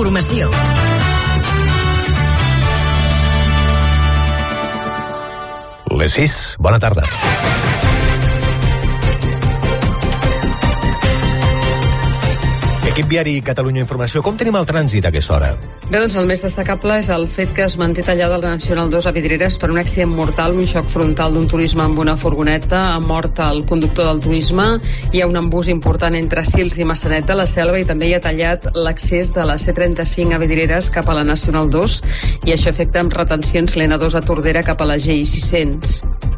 Informació. Les 6. Bona tarda. Equip Viari Catalunya Informació, com tenim el trànsit a aquesta hora? Bé, doncs el més destacable és el fet que es manté tallada la Nacional 2 a Vidreres per un accident mortal, un xoc frontal d'un turisme amb una furgoneta, ha mort el conductor del turisme, hi ha un embús important entre Sils i Massanet de la Selva i també hi ha tallat l'accés de la C35 a Vidreres cap a la Nacional 2 i això afecta amb retencions l'N2 a Tordera cap a la G600.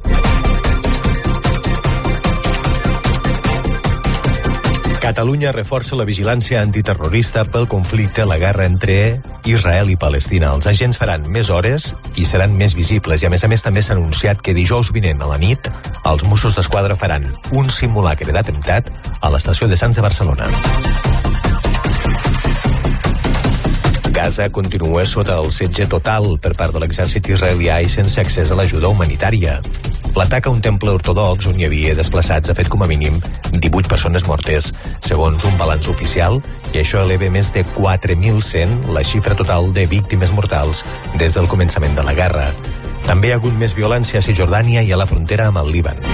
Catalunya reforça la vigilància antiterrorista pel conflicte, la guerra entre Israel i Palestina. Els agents faran més hores i seran més visibles i, a més a més, també s'ha anunciat que dijous vinent a la nit els Mossos d'Esquadra faran un simulacre d'atemptat a l'estació de Sants de Barcelona. Gaza continua sota el setge total per part de l'exèrcit israelià i sense accés a l'ajuda humanitària. L'atac a un temple ortodox on hi havia desplaçats ha fet com a mínim 18 persones mortes, segons un balanç oficial, i això eleva més de 4.100 la xifra total de víctimes mortals des del començament de la guerra. També hi ha hagut més violència a Cisjordània i a la frontera amb el Líban.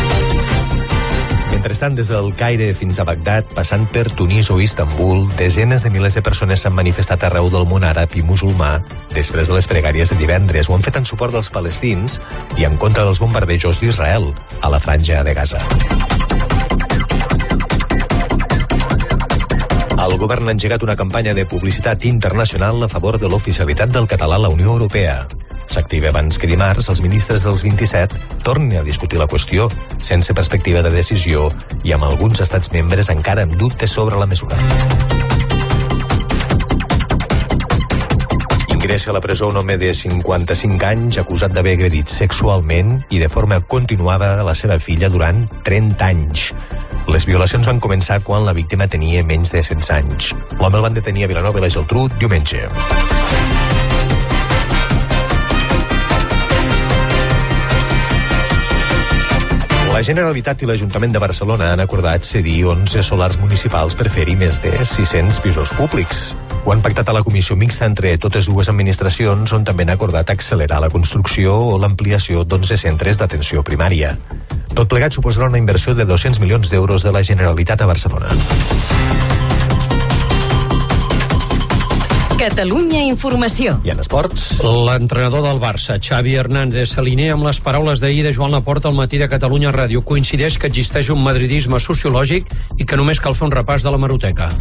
Mentrestant, des del Caire fins a Bagdad, passant per Tunis o Istanbul, desenes de milers de persones s'han manifestat arreu del món àrab i musulmà després de les pregàries de divendres. Ho han fet en suport dels palestins i en contra dels bombardejos d'Israel a la franja de Gaza. El govern ha engegat una campanya de publicitat internacional a favor de l'oficialitat del català a la Unió Europea. S'activa abans que dimarts els ministres dels 27 tornin a discutir la qüestió sense perspectiva de decisió i amb alguns estats membres encara amb dubtes sobre la mesura. Ingressa a la presó un home de 55 anys acusat d'haver agredit sexualment i de forma continuada la seva filla durant 30 anys. Les violacions van començar quan la víctima tenia menys de 16 anys. L'home el van detenir a Vilanova i la Geltrú diumenge. La Generalitat i l'Ajuntament de Barcelona han acordat cedir 11 solars municipals per fer-hi més de 600 pisos públics. Ho han pactat a la comissió mixta entre totes dues administracions, on també han acordat accelerar la construcció o l'ampliació d'11 centres d'atenció primària. Tot plegat suposarà una inversió de 200 milions d'euros de la Generalitat a Barcelona. Catalunya Informació. I en esports? L'entrenador del Barça, Xavi Hernández, s'alinea amb les paraules d'ahir de Joan Laporta al matí de Catalunya Ràdio. Coincideix que existeix un madridisme sociològic i que només cal fer un repàs de la maroteca.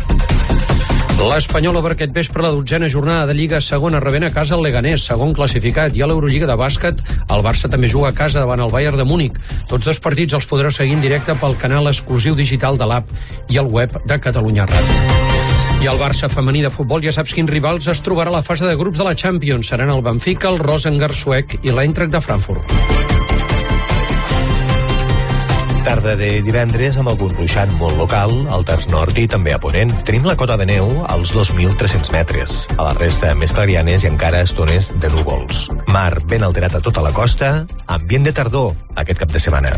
L'Espanyol obre aquest vespre la dotzena jornada de Lliga segona rebent a casa el Leganés, segon classificat, i a l'Eurolliga de bàsquet el Barça també juga a casa davant el Bayern de Múnich. Tots dos partits els podreu seguir en directe pel canal exclusiu digital de l'app i el web de Catalunya Ràdio. El Barça femení de futbol ja saps quins rivals es trobarà a la fase de grups de la Champions. Seran el Benfica, el Rosengar suec i l'Eintracht de Frankfurt. Tarda de divendres amb algun ruixat molt local, al terç nord i també a Ponent. Tenim la cota de neu als 2.300 metres. A la resta, més clarianes i encara estones de núvols. Mar ben alterat a tota la costa, ambient de tardor aquest cap de setmana.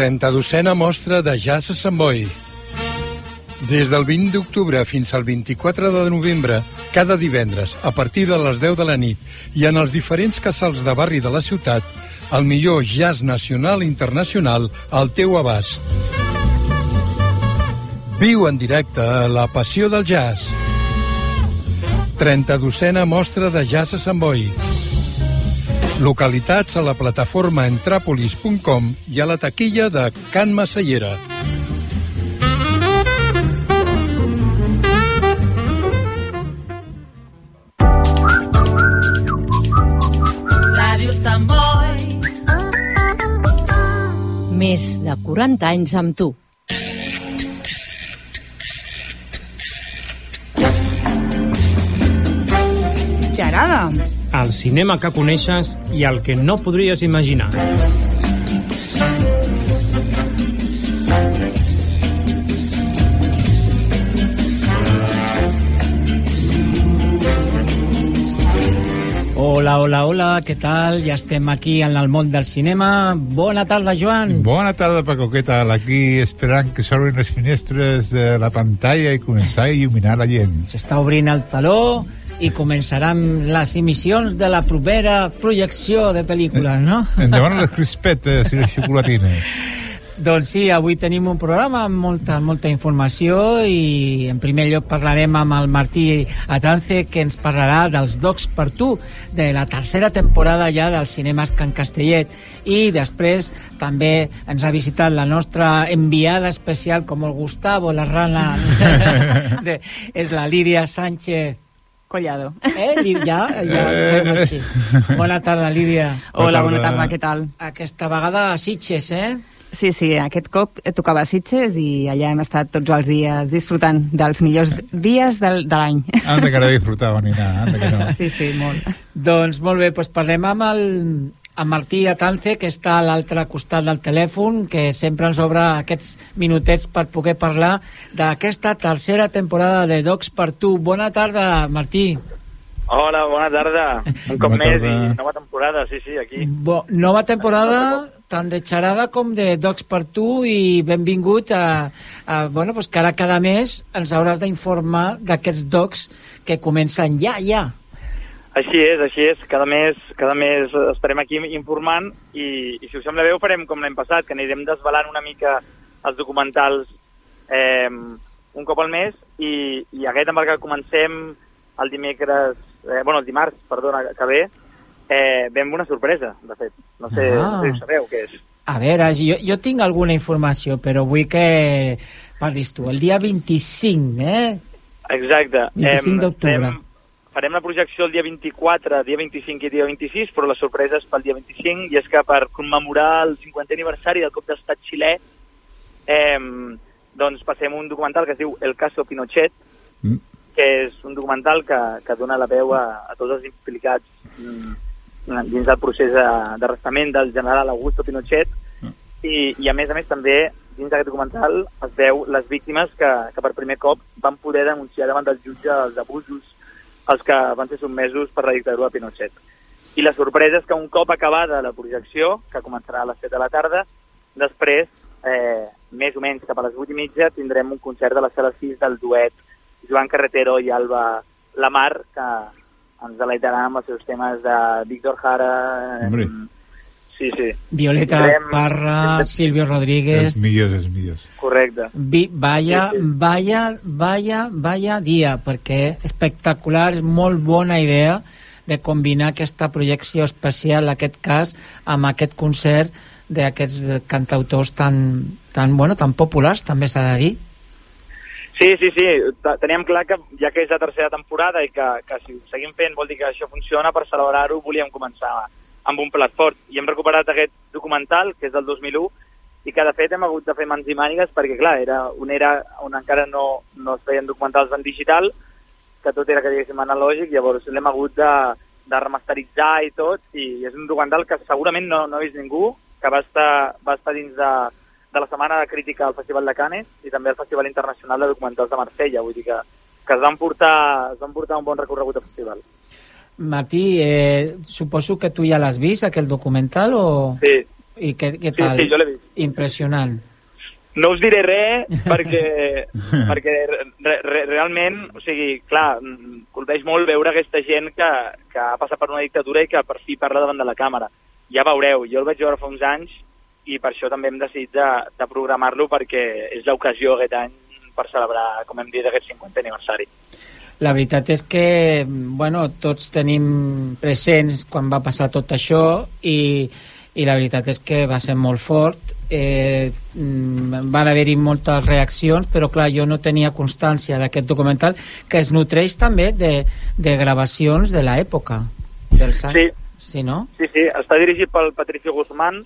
32a mostra de jazz a Sant Boi. Des del 20 d'octubre fins al 24 de novembre, cada divendres, a partir de les 10 de la nit, i en els diferents casals de barri de la ciutat, el millor jazz nacional i internacional al teu abast. Viu en directe la passió del jazz. 32a mostra de jazz a Sant Boi. Localitats a la plataforma entrapolis.com i a la taquilla de Can Massallera. Més de 40 anys amb tu. Gerada. El cinema que coneixes i el que no podries imaginar. Hola, hola, hola, què tal? Ja estem aquí en el món del cinema. Bona tarda, Joan. Bona tarda, Paco, què tal? Aquí esperant que s'obrin les finestres de la pantalla i començar a il·luminar la gent. S'està obrint el taló i començaran les emissions de la propera projecció de pel·lícules, no? Endavant les crispetes i les xocolatines. Doncs sí, avui tenim un programa amb molta, molta informació i en primer lloc parlarem amb el Martí Atance que ens parlarà dels Docs per tu, de la tercera temporada ja del Cinemes Can Castellet i després també ens ha visitat la nostra enviada especial com el Gustavo, la rana de, és la Lídia Sánchez Collado. Eh, ja, ja fem així. Bona tarda, Lídia. Hola, bona tarda, què tal? Aquesta vegada a Sitges, eh? Sí, sí, aquest cop tocava a Sitges i allà hem estat tots els dies disfrutant dels millors dies del, de l'any. Anda que no disfrutava ni nada, anda que no. Sí, sí, molt. Doncs molt bé, doncs parlem amb el amb Martí Atance, que està a l'altre costat del telèfon, que sempre ens obre aquests minutets per poder parlar d'aquesta tercera temporada de Docs per tu. Bona tarda, Martí. Hola, bona tarda. Un cop Bona més tarda. i nova temporada, sí, sí, aquí. Bo, nova temporada tant de xerada com de Docs per tu i benvingut a, a bueno, pues que ara cada mes ens hauràs d'informar d'aquests docs que comencen ja, ja. Així és, així és. Cada mes, cada mes estarem aquí informant i, i si us sembla bé ho farem com l'any passat, que anirem desvelant una mica els documentals eh, un cop al mes i, i aquest amb el que comencem el dimecres, eh, bueno, el dimarts, perdona, que ve, eh, ve amb una sorpresa, de fet. No sé, Ah. no sé si ho sabeu què és. A veure, jo, jo tinc alguna informació, però vull que parlis tu. El dia 25, eh? Exacte. 25 Em, d'octubre. fem- Farem la projecció el dia 24, dia 25 i dia 26, però la sorpresa és pel dia 25, i és que per commemorar el 50è aniversari del cop d'estat xilè, eh, doncs passem un documental que es diu El caso Pinochet, Mm. que és un documental que, que dona la veu a, a tots els implicats mm, dins del procés d'arrestament del general Augusto Pinochet i, i a més a més també dins d'aquest documental es veu les víctimes que, que per primer cop van poder denunciar davant del jutge els abusos als que van ser sotmesos per la dictadura de Pinochet. I la sorpresa és que un cop acabada la projecció, que començarà a les 7 de la tarda, després, eh, més o menys cap a les 8 i mitja, tindrem un concert de la sala 6 del duet Joan Carretero i Alba Lamar, que ens deleitaran amb els seus temes de Víctor Jara... Hombre. Sí, sí. Violeta Tindrem- Parra, Silvio Rodríguez... Els millors, els millors. Correcte. Vi, vaya, Sí, sí. vaya, vaya, vaya dia, perquè espectacular, és molt bona idea de combinar aquesta projecció especial, en aquest cas, amb aquest concert d'aquests cantautors tan, tan, bueno, tan populars, també s'ha de dir. Sí, sí, sí. Teníem clar que ja que és la tercera temporada i que, que si ho seguim fent vol dir que això funciona, per celebrar-ho volíem començar amb un plat fort. I hem recuperat aquest documental, que és del 2001, i que de fet hem hagut de fer mans i mànigues perquè, clar, era una era on encara no, no es feien documentals en digital, que tot era, que diguéssim, analògic, llavors l'hem hagut de, de remasteritzar i tot, i és un documental que segurament no, no ha vist ningú, que va estar, va estar dins de, de la setmana de crítica al Festival de Canes i també al Festival Internacional de Documentals de Marsella, vull dir que, que es, van portar, es van portar un bon recorregut al festival. Martí, eh, suposo que tu ja l'has vist, aquell documental, o... Sí, I què, què Sí, tal? sí, jo l'he vist. Impressionant. No us diré res perquè, perquè re, re, realment, o sigui, clar, mm, colpeix molt veure aquesta gent que, que ha passat per una dictadura i que per fi parla davant de la càmera. Ja veureu, jo el vaig veure fa uns anys i per això també hem decidit de, de programar-lo perquè és l'ocasió aquest any per celebrar, com hem dit, aquest 50 aniversari. La veritat és que, bueno, tots tenim presents quan va passar tot això i, i la veritat és que va ser molt fort. Eh, mm, van haver-hi moltes reaccions, però clar, jo no tenia constància d'aquest documental que es nutreix també de, de gravacions de l'època. Del Sí. Sí, no? Sí, sí, està dirigit pel Patricio Guzmán,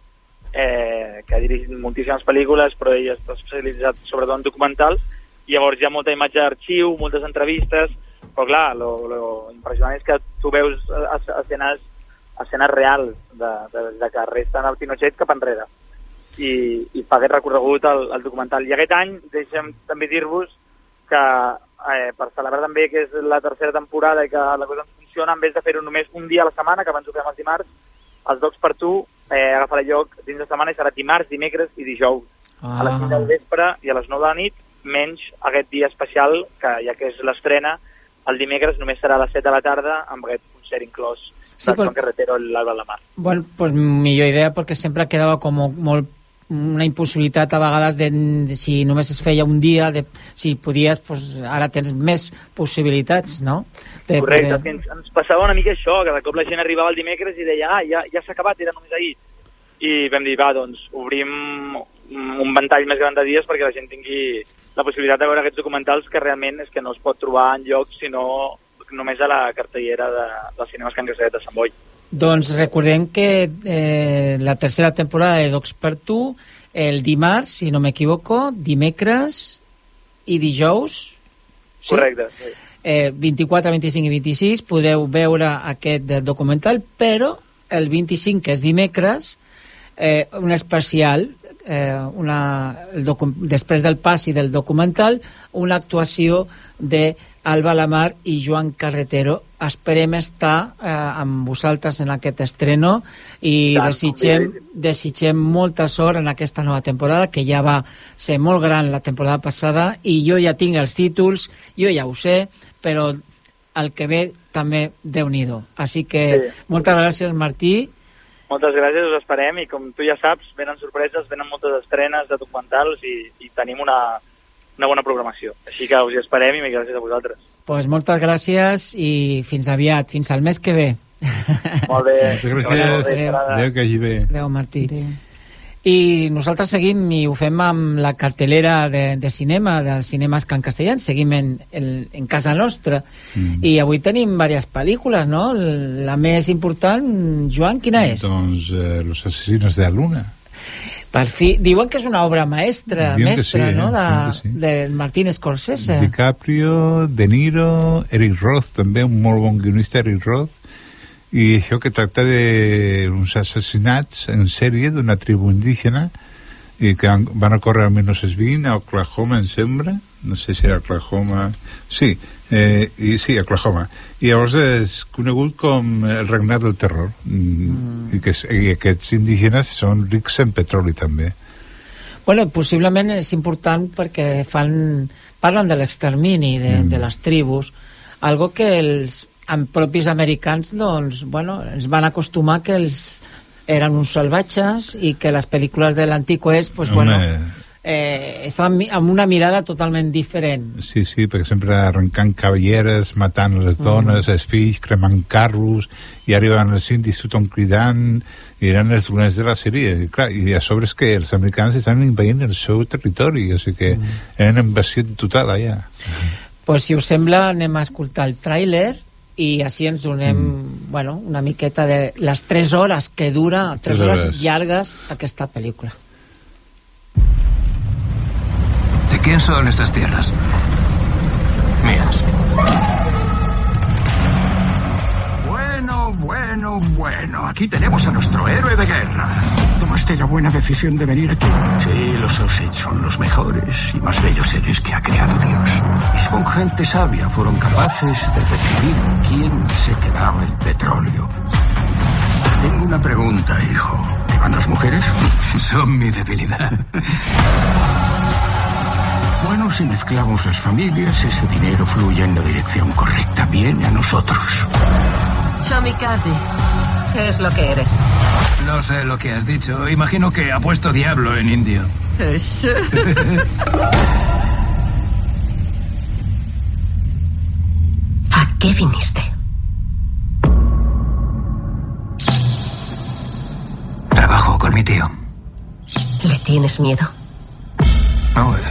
eh, que ha dirigit moltíssimes pel·lícules, però ell està especialitzat sobretot en documentals, llavors hi ha molta imatge d'arxiu, moltes entrevistes, però clar, lo, lo impressionant és que tu veus es- escenes, escenes reals de, de, de que resten el Pinochet cap enrere i, i fa aquest recorregut al, al documental. I aquest any, deixem també dir-vos que eh, per celebrar també que és la tercera temporada i que la cosa ens funciona, en vez de fer-ho només un dia a la setmana, que abans ho fèiem els dimarts, els Docs per tu eh, agafarà lloc dins de setmana i serà dimarts, dimecres i dijous. Ah. A les 5 del vespre i a les 9 de la nit, menys aquest dia especial, que ja que és l'estrena, el dimecres només serà a les 7 de la tarda amb aquest concert inclòs Sí, del Joan Carretero i l'Alba Lamar. Bueno, pues millor idea perquè sempre quedava com molt una impossibilitat a vegades de, de si només es feia un dia, de, si podies, pues, ara tens més possibilitats, no? De, Correcte, de- ens, ens passava una mica això, que de cop la gent arribava el dimecres i deia, ah, ja, ja s'ha acabat, era només ahir. I vam dir, va, doncs, obrim un ventall més gran de dies perquè la gent tingui la possibilitat de veure aquests documentals que realment és que no es pot trobar en lloc sinó només a la cartellera de, del cinema Can Caset de Sant Boi. Doncs recordem que eh, la tercera temporada de Docs per tu, el dimarts, si no m'equivoco, dimecres i dijous, Sí? Correcte, sí. eh, 24, 25 i 26 podeu veure aquest eh, documental, però el 25, que és dimecres, eh, un especial, eh, una, el docu després del passi del documental, una actuació de Alba Lamar i Joan Carretero. Esperem estar eh, amb vosaltres en aquest estreno i Tant, desitgem, desitgem molta sort en aquesta nova temporada, que ja va ser molt gran la temporada passada i jo ja tinc els títols, jo ja ho sé, però el que ve també déu nhi Així que Sí. moltes gràcies, Martí. Moltes gràcies, us esperem i com tu ja saps, venen sorpreses, venen moltes estrenes de documentals i, i tenim una, una bona programació. Així que us hi esperem i gràcies a vosaltres. Pues moltes gràcies i fins aviat, fins al mes que ve. Molt bé. Moltes gràcies. Adéu. Adéu, que hagi bé. Adéu, Martí. I nosaltres seguim i ho fem amb la cartelera de, de cinema, de cinemes Can Castellans, seguim en, en, en casa nostra. Mm. I avui tenim diverses pel·lícules, no? La més important, Joan, quina és? Doncs eh, Los asesinos de la luna. Per fi, diuen que és una obra maestra, Diuen mestra, sí, eh? no?, de, Diuen que sí. de Martín Scorsese. DiCaprio, De Niro, Eric Roth, també un molt bon guionista, Eric Roth, i això que tracta d'uns assassinats en sèrie d'una tribu indígena i que van ocórrer el 1920 a Oklahoma, em sembla, no sé si era Oklahoma... Sí, eh, i sí, Oklahoma. I llavors és conegut com el regnat del terror. Mm. I, que, I aquests indígenes són rics en petroli, també. Bueno, possiblement és important perquè fan, parlen de l'extermini de, mm. de les tribus, algo que els en propis americans doncs, bueno, ens van acostumar que els eren uns salvatges i que les pel·lícules de l'antic oest pues, Home. bueno, eh, estaven amb una mirada totalment diferent. Sí, sí, perquè sempre arrencant cavalleres, matant les dones, els fills, cremant carros, i arriben els indis tothom cridant, i eren els doners de la sèrie. I, clar, I a sobre és que els americans estan invadint el seu territori, o sigui que mm. eren invasió total allà. Pues, si us sembla, anem a escoltar el tràiler i així ens donem mm. bueno, una miqueta de les 3 hores que dura, 3 Tres hores hores. llargues, aquesta pel·lícula. ¿De quién son estas tierras? Mías. Bueno. Aquí tenemos a nuestro héroe de guerra. ¿Tomaste la buena decisión de venir aquí? Sí, los Osage son los mejores y más bellos seres que ha creado Dios. Y son gente sabia. Fueron capaces de decidir quién se quedaba el petróleo. Tengo una pregunta, hijo. ¿Te van las mujeres? Son mi debilidad. Bueno, si mezclamos las familias, ese dinero fluye en la dirección correcta. Viene a nosotros. Shomikaze, ¿qué es lo que eres? No sé lo que has dicho. Imagino que ha puesto diablo en indio. ¿A qué viniste? Trabajo con mi tío. ¿Le tienes miedo? No, es.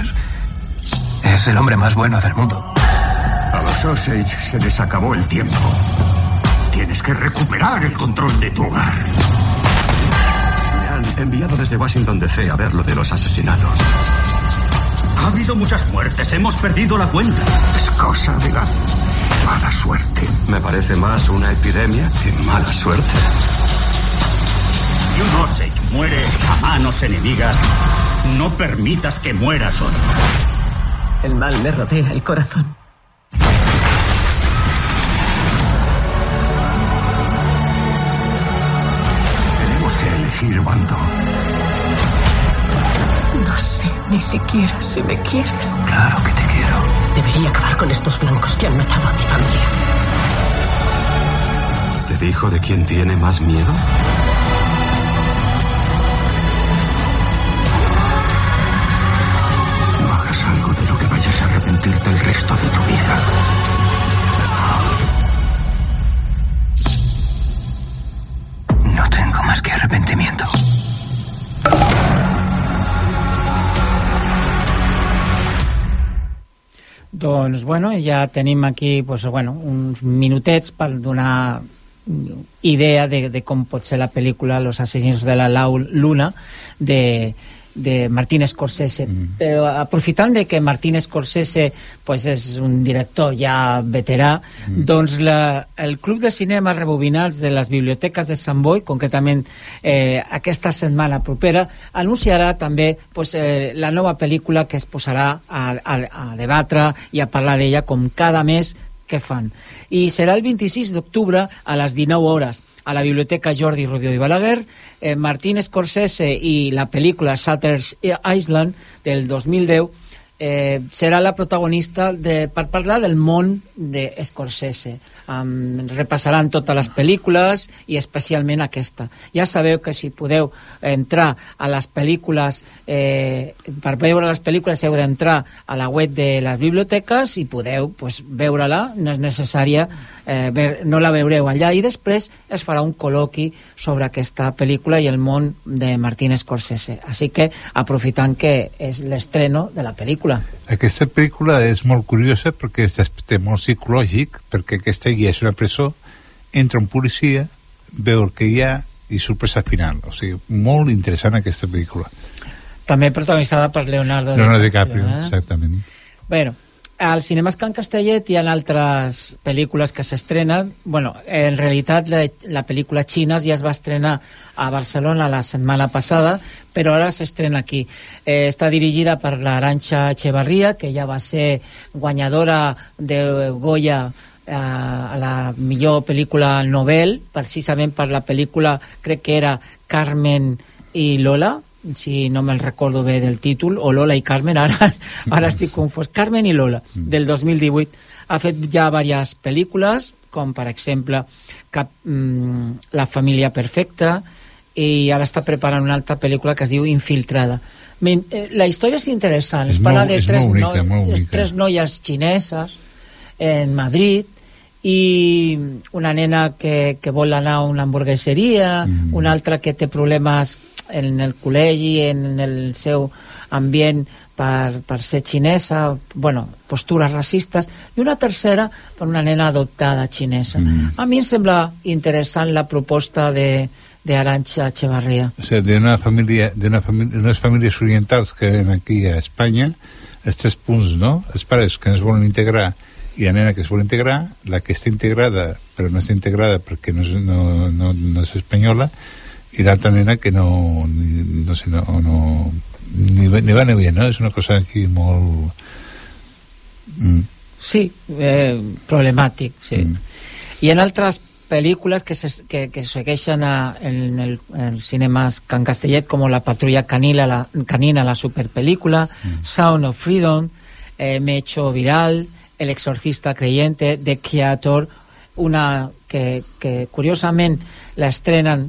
Es el hombre más bueno del mundo. A los Osage se les acabó el tiempo. Tienes que recuperar el control de tu hogar. Me han enviado desde Washington DC a ver lo de los asesinatos. Ha habido muchas muertes, hemos perdido la cuenta. Es cosa de la mala suerte. Me parece más una epidemia que mala suerte. Si un Osage muere a manos enemigas, no permitas que muera solo. El mal me rodea el corazón. No sé ni siquiera si me quieres. Claro que te quiero. Debería acabar con estos blancos que han matado a mi familia. ¿Te dijo de quién tiene más miedo? No hagas algo de lo que vayas a arrepentirte el resto de tu vida. Doncs, bueno, ja tenim aquí pues, bueno, uns minutets per donar idea de, de com pot ser la pel·lícula Los asesinos de la Luna de, de Martín Scorsese mm. però aprofitant de que Martín Scorsese pues, és un director ja veterà mm. doncs la, el Club de Cinema Rebobinats de les Biblioteques de Sant Boi concretament eh, aquesta setmana propera anunciarà també pues, eh, la nova pel·lícula que es posarà a, a, a debatre i a parlar d'ella com cada mes que fan. I serà el 26 d'octubre a les 19 hores a la Biblioteca Jordi Rubió i Balaguer, eh, Martín Scorsese i la pel·lícula Shutters Island del 2010 eh, serà la protagonista de, per parlar del món de Scorsese. Um, repassaran totes les pel·lícules i especialment aquesta. Ja sabeu que si podeu entrar a les pel·lícules, eh, per veure les pel·lícules heu d'entrar a la web de les biblioteques i podeu pues, veure-la, no és necessària, eh, ver, no la veureu allà i després es farà un col·loqui sobre aquesta pel·lícula i el món de Martín Scorsese. Així que aprofitant que és l'estreno de la pel·lícula. Aquesta pel·lícula és molt curiosa perquè és d'aspecte molt psicològic, perquè aquesta guia és una presó, entra un policia, veu el que hi ha i sorpresa final. O sigui, molt interessant aquesta pel·lícula. També protagonitzada per Leonardo, Leonardo DiCaprio, eh? exactament. Bueno, als cinemes Can Castellet hi ha altres pel·lícules que s'estrenen. Bueno, en realitat la, la pel·lícula Xines ja es va estrenar a Barcelona la setmana passada, però ara s'estrena aquí. Eh, està dirigida per l'Aranxa Echevarria, que ja va ser guanyadora de Goya eh, a la millor pel·lícula novel, precisament per la pel·lícula, crec que era Carmen i Lola, si no me'n recordo bé del títol, o Lola i Carmen, ara, ara estic confós, Carmen i Lola, del 2018. Ha fet ja diverses pel·lícules, com per exemple Cap, mm, La família perfecta, i ara està preparant una altra pel·lícula que es diu Infiltrada. Eh, la història és interessant, És es parla molt- de tres, bonica, bonica. tres noies xineses en Madrid i una nena que, que vol anar a una hamburgueseria, mm. una altra que té problemes en el col·legi, en el seu ambient per, per ser xinesa, bueno, postures racistes, i una tercera per una nena adoptada xinesa. Mm. A mi em sembla interessant la proposta de, de Arancha Echevarría. O sea, de una familia, de una familia, unes famílies orientals que ven aquí a Espanya, els tres punts, no? Els pares que no es volen integrar i la nena que es vol integrar, la que està integrada però no està integrada perquè no és, no, no, no és espanyola i l'altra nena que no ni, no sé, no, no ni, va- ni va ni bien, no? És una cosa així molt... Mm. Sí, eh, problemàtic, sí. Mm. Hi ha altres pel·lícules que, se, que, que segueixen a, en el en cinemes Can Castellet com La patrulla canina, la, canina, la superpel·lícula, mm. Sound of Freedom, eh, Me he hecho viral, El exorcista creyente, The Creator, una que, que curiosament l'estrenen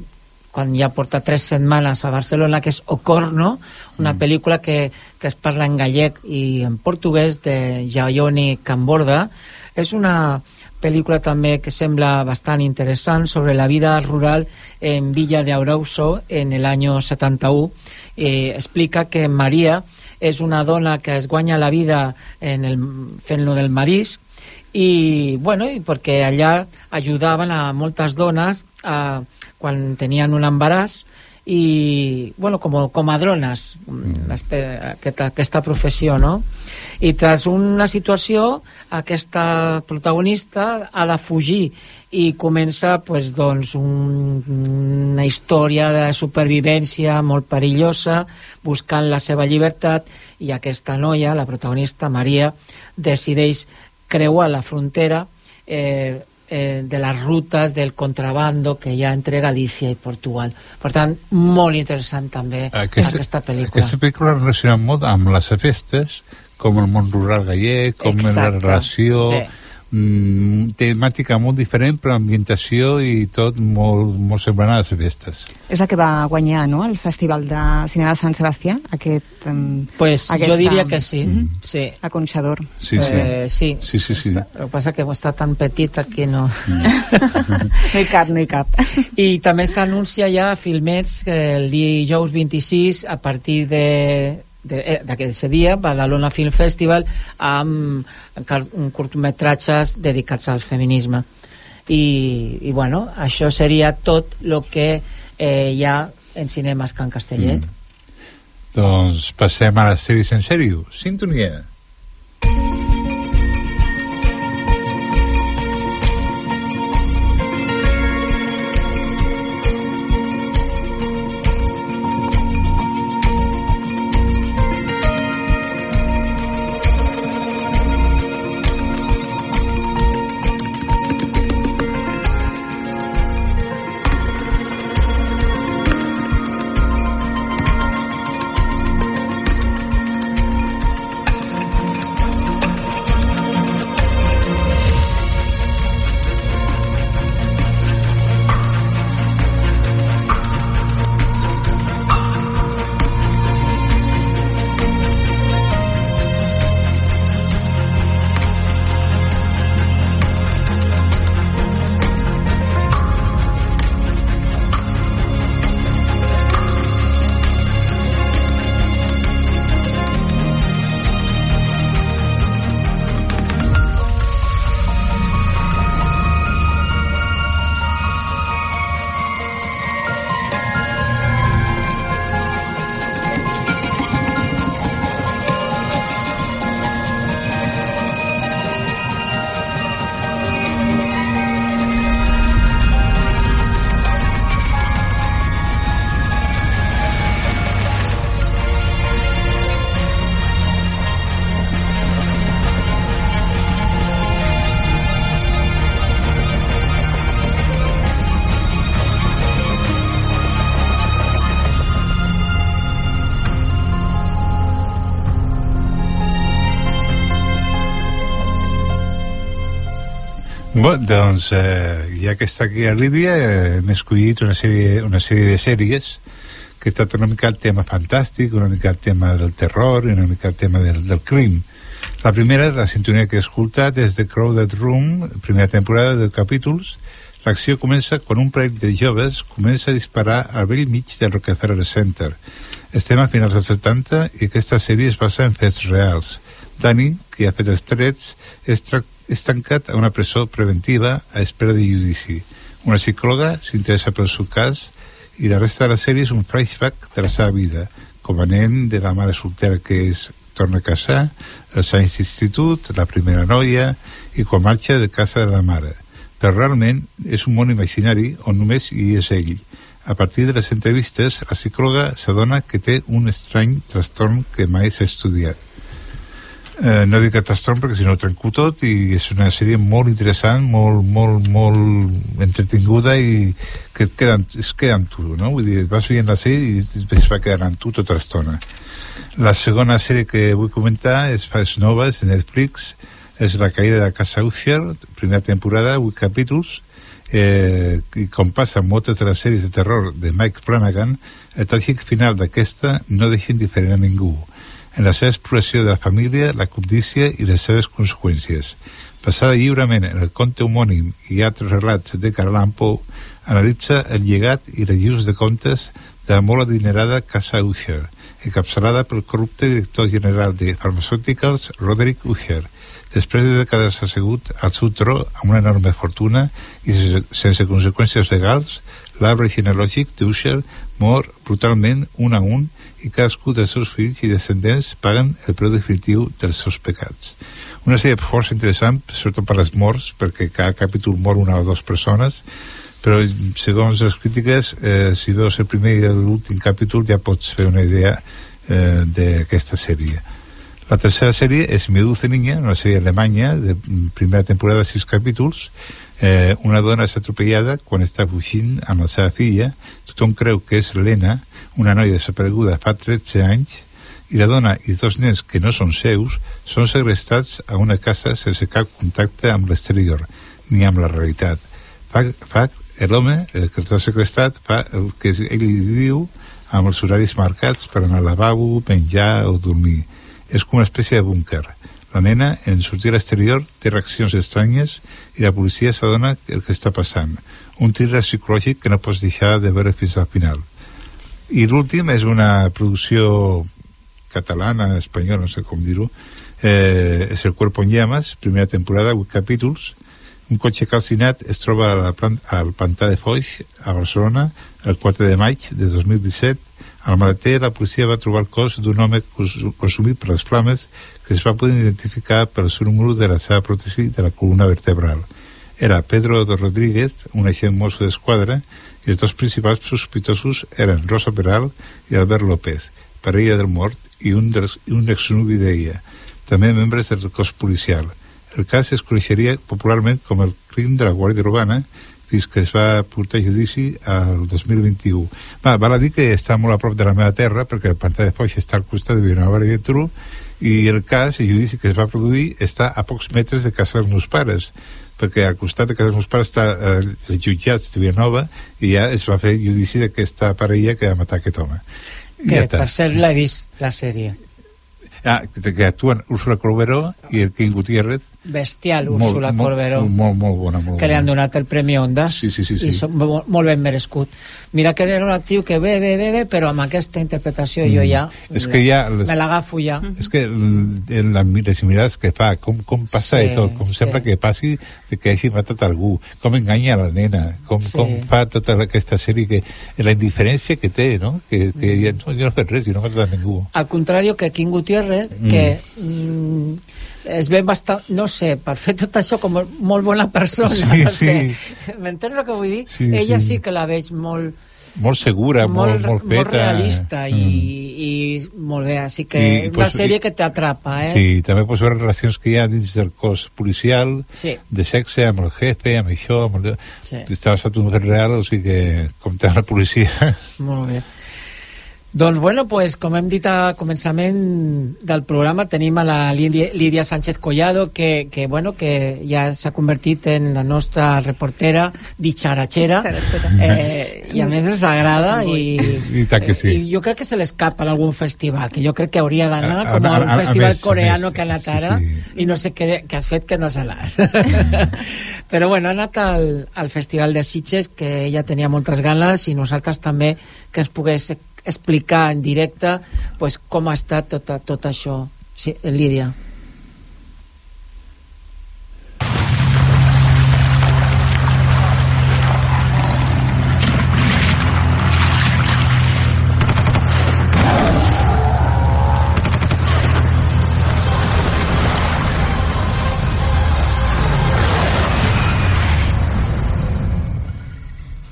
quan ja porta tres setmanes a Barcelona, que és Ocorno, una mm. pel·lícula que, que es parla en gallec i en portuguès de Jaione Camborda. És una pel·lícula també que sembla bastant interessant sobre la vida rural en Villa de Arouso en el año 71. Eh, explica que Maria és una dona que es guanya la vida en el, fent-lo del marisc i, bueno, i perquè allà ajudaven a moltes dones a, quan tenien un embaràs i, bueno, com comadrones, mm. aquesta, aquesta professió, no? I tras una situació, aquesta protagonista ha de fugir i comença pues, doncs, un, una història de supervivència molt perillosa, buscant la seva llibertat, i aquesta noia, la protagonista, Maria, decideix creuar la frontera eh, eh, de les rutes del contrabando que hi ha entre Galícia i Portugal. Per tant, molt interessant també aquesta, aquesta pel·lícula. Aquesta pel·lícula relaciona molt amb les festes, com el món rural gallec, com Exacte, la relació... Sí mm, temàtica molt diferent, però ambientació i tot molt, molt semblant a les festes. És la que va guanyar, no?, el Festival de Cinema de Sant Sebastià, aquest... Um, pues aquesta, jo diria que sí, mm -hmm. sí. Aconxador. Sí, sí. Eh, sí. sí, sí, sí. Està, el que passa que està tan petit que no... Mm. no hi cap, no hi cap. I també s'anuncia ja filmets que el dijous 26 a partir de d'aquest dia, Badalona Film Festival, amb curtmetratges dedicats al feminisme. I, i bueno, això seria tot el que eh, hi ha en cinemes Can Castellet. Mm. Doncs passem a les sèries en sèrio. Sintonia. Sintonia. Doncs, eh, ja que està aquí a Lídia, eh, hem escollit una sèrie, una sèrie de sèries que tracta una mica el tema fantàstic, una mica el tema del terror i una mica el tema del, del crim. La primera, la sintonia que he escoltat, és The Crowded Room, primera temporada de capítols. L'acció comença quan un parell de joves comença a disparar al vell mig del Rockefeller Center. Estem a finals dels 70 i aquesta sèrie es basa en fets reals. Danny, que ha fet els trets, és tractat és tancat a una presó preventiva a espera de judici. Una psicòloga s'interessa pel seu cas i la resta de la sèrie és un flashback de la seva vida, com a nen de la mare soltera que es torna a casar, els anys d'institut, la primera noia i quan marxa de casa de la mare. Però realment és un món imaginari on només hi és ell. A partir de les entrevistes, la psicòloga s'adona que té un estrany trastorn que mai s'ha estudiat eh, no dic catastron perquè si no trenco tot i és una sèrie molt interessant molt, molt, molt entretinguda i que et queda, es queda amb tu no? vull dir, vas veient la sèrie i es va quedar amb tu tota l'estona. La segona sèrie que vull comentar és Fas Noves de Netflix és La caïda de Casa Usher primera temporada, 8 capítols. Eh, i com passa amb moltes de les sèries de terror de Mike Flanagan el tràgic final d'aquesta no deixa indiferent a ningú en la seva exploració de la família, la cobdícia i les seves conseqüències. Passada lliurement en el conte homònim i altres relats de Carlan Poe, analitza el llegat i les llius de contes de la molt adinerada Casa Usher, encapçalada pel corrupte director general de Pharmaceuticals, Roderick Usher, després de dècades assegut al seu tro amb una enorme fortuna i sense conseqüències legals, l'arbre genealògic d'Usher mor brutalment un a un i cadascú dels seus fills i descendents paguen el preu definitiu dels seus pecats. Una sèrie força interessant, sobretot per les morts, perquè cada capítol mor una o dues persones, però segons les crítiques, eh, si veus el primer i l'últim capítol ja pots fer una idea eh, d'aquesta sèrie. La tercera sèrie és Medusa Niña, una sèrie alemanya de primera temporada sis capítols. Eh, una dona és atropellada quan està fugint amb la seva filla. Tothom creu que és Lena, una noia desapareguda fa 13 anys, i la dona i dos nens que no són seus són segrestats a una casa sense cap contacte amb l'exterior ni amb la realitat. Fa, fa l'home eh, que ha segrestat fa el que ell li diu amb els horaris marcats per anar al lavabo, menjar o dormir. És com una espècie de búnquer. La nena, en sortir a l'exterior, té reaccions estranyes i la policia s'adona el que està passant. Un thriller psicològic que no pots deixar de veure fins al final. I l'últim és una producció catalana, espanyola, no sé com dir-ho, eh, és El Cuerpo en Llamas, primera temporada, 8 capítols, un cotxe calcinat es troba a la plant, al pantà de Foix, a Barcelona, el 4 de maig de 2017. Al maleter, la policia va trobar el cos d'un home consumit per les flames que es va poder identificar pel seu número de la seva pròtesi de la columna vertebral. Era Pedro Rodríguez, un agent mosso d'esquadra, i els dos principals sospitosos eren Rosa Peral i Albert López, parella del mort i un, dels, un exnuvi d'ella, també membres del cos policial. El cas es coneixeria popularment com el crim de la Guàrdia Urbana fins que es va portar a judici al 2021. Va, val a dir que està molt a prop de la meva terra perquè el pantà de Foix està al costat de Vilanova i Geltrú i el cas, el judici que es va produir està a pocs metres de casa dels meus pares perquè al costat de casa dels meus pares està eh, el jutjat de Vilanova i ja es va fer judici d'aquesta parella que va matar aquest home. Que, ja per cert, l'he vist, la sèrie. Ah, que, que actuen Úrsula Corberó i el King Gutiérrez bestial Úrsula molt, Corberó molt, molt, molt bona molt que li han donat el Premi Ondas Sí, sí, sí, sí. i són molt, molt ben merescut mira que era un actiu que ve, ve, ve, ve però amb aquesta interpretació jo ja és que ja les, me l'agafo ja és que les mirades que fa com, com passa Sí, de tot, com sí. sembla que passi que hagi matat algú com enganya la nena, com, Sí. com fa tota aquesta sèrie que, la indiferència que té, no? que, que ja, no, jo no he fet res, jo no he matat a ningú al contrari que King Gutiérrez Mm. que mm, es ve bastant, no sé, per fer tot això com molt bona persona, Sí, no sé. sí. M'entens el que vull dir? Sí, Ella sí. sí. que la veig molt, molt segura, molt, molt, feta molt realista i, Mm. i molt bé, així que I, una pues, sèrie i- que t'atrapa, eh? Sí, també pots veure relacions que hi ha dins del cos policial, Sí. de sexe, amb el jefe, amb això, amb el... Sí. Està basat en un real, o sigui que compta la policia. Molt bé. Doncs bueno, pues, com hem dit a començament del programa, tenim a la Lídia, Sánchez Collado, que, que, bueno, que ja s'ha convertit en la nostra reportera ditxaratxera, eh, i a més ens agrada, i, I tant que sí. i jo crec que se l'escapa en algun festival, que jo crec que hauria d'anar A- a- com a un a- a festival més, a coreano més, que ha anat sí, ara, sí. i no sé què, què has fet que no has anat. Però bueno, ha anat al, al Festival de Sitges, que ella tenia moltes ganes, i nosaltres també que ens pogués explicar en directe pues, com ha estat tot, tot això. Sí, Lídia.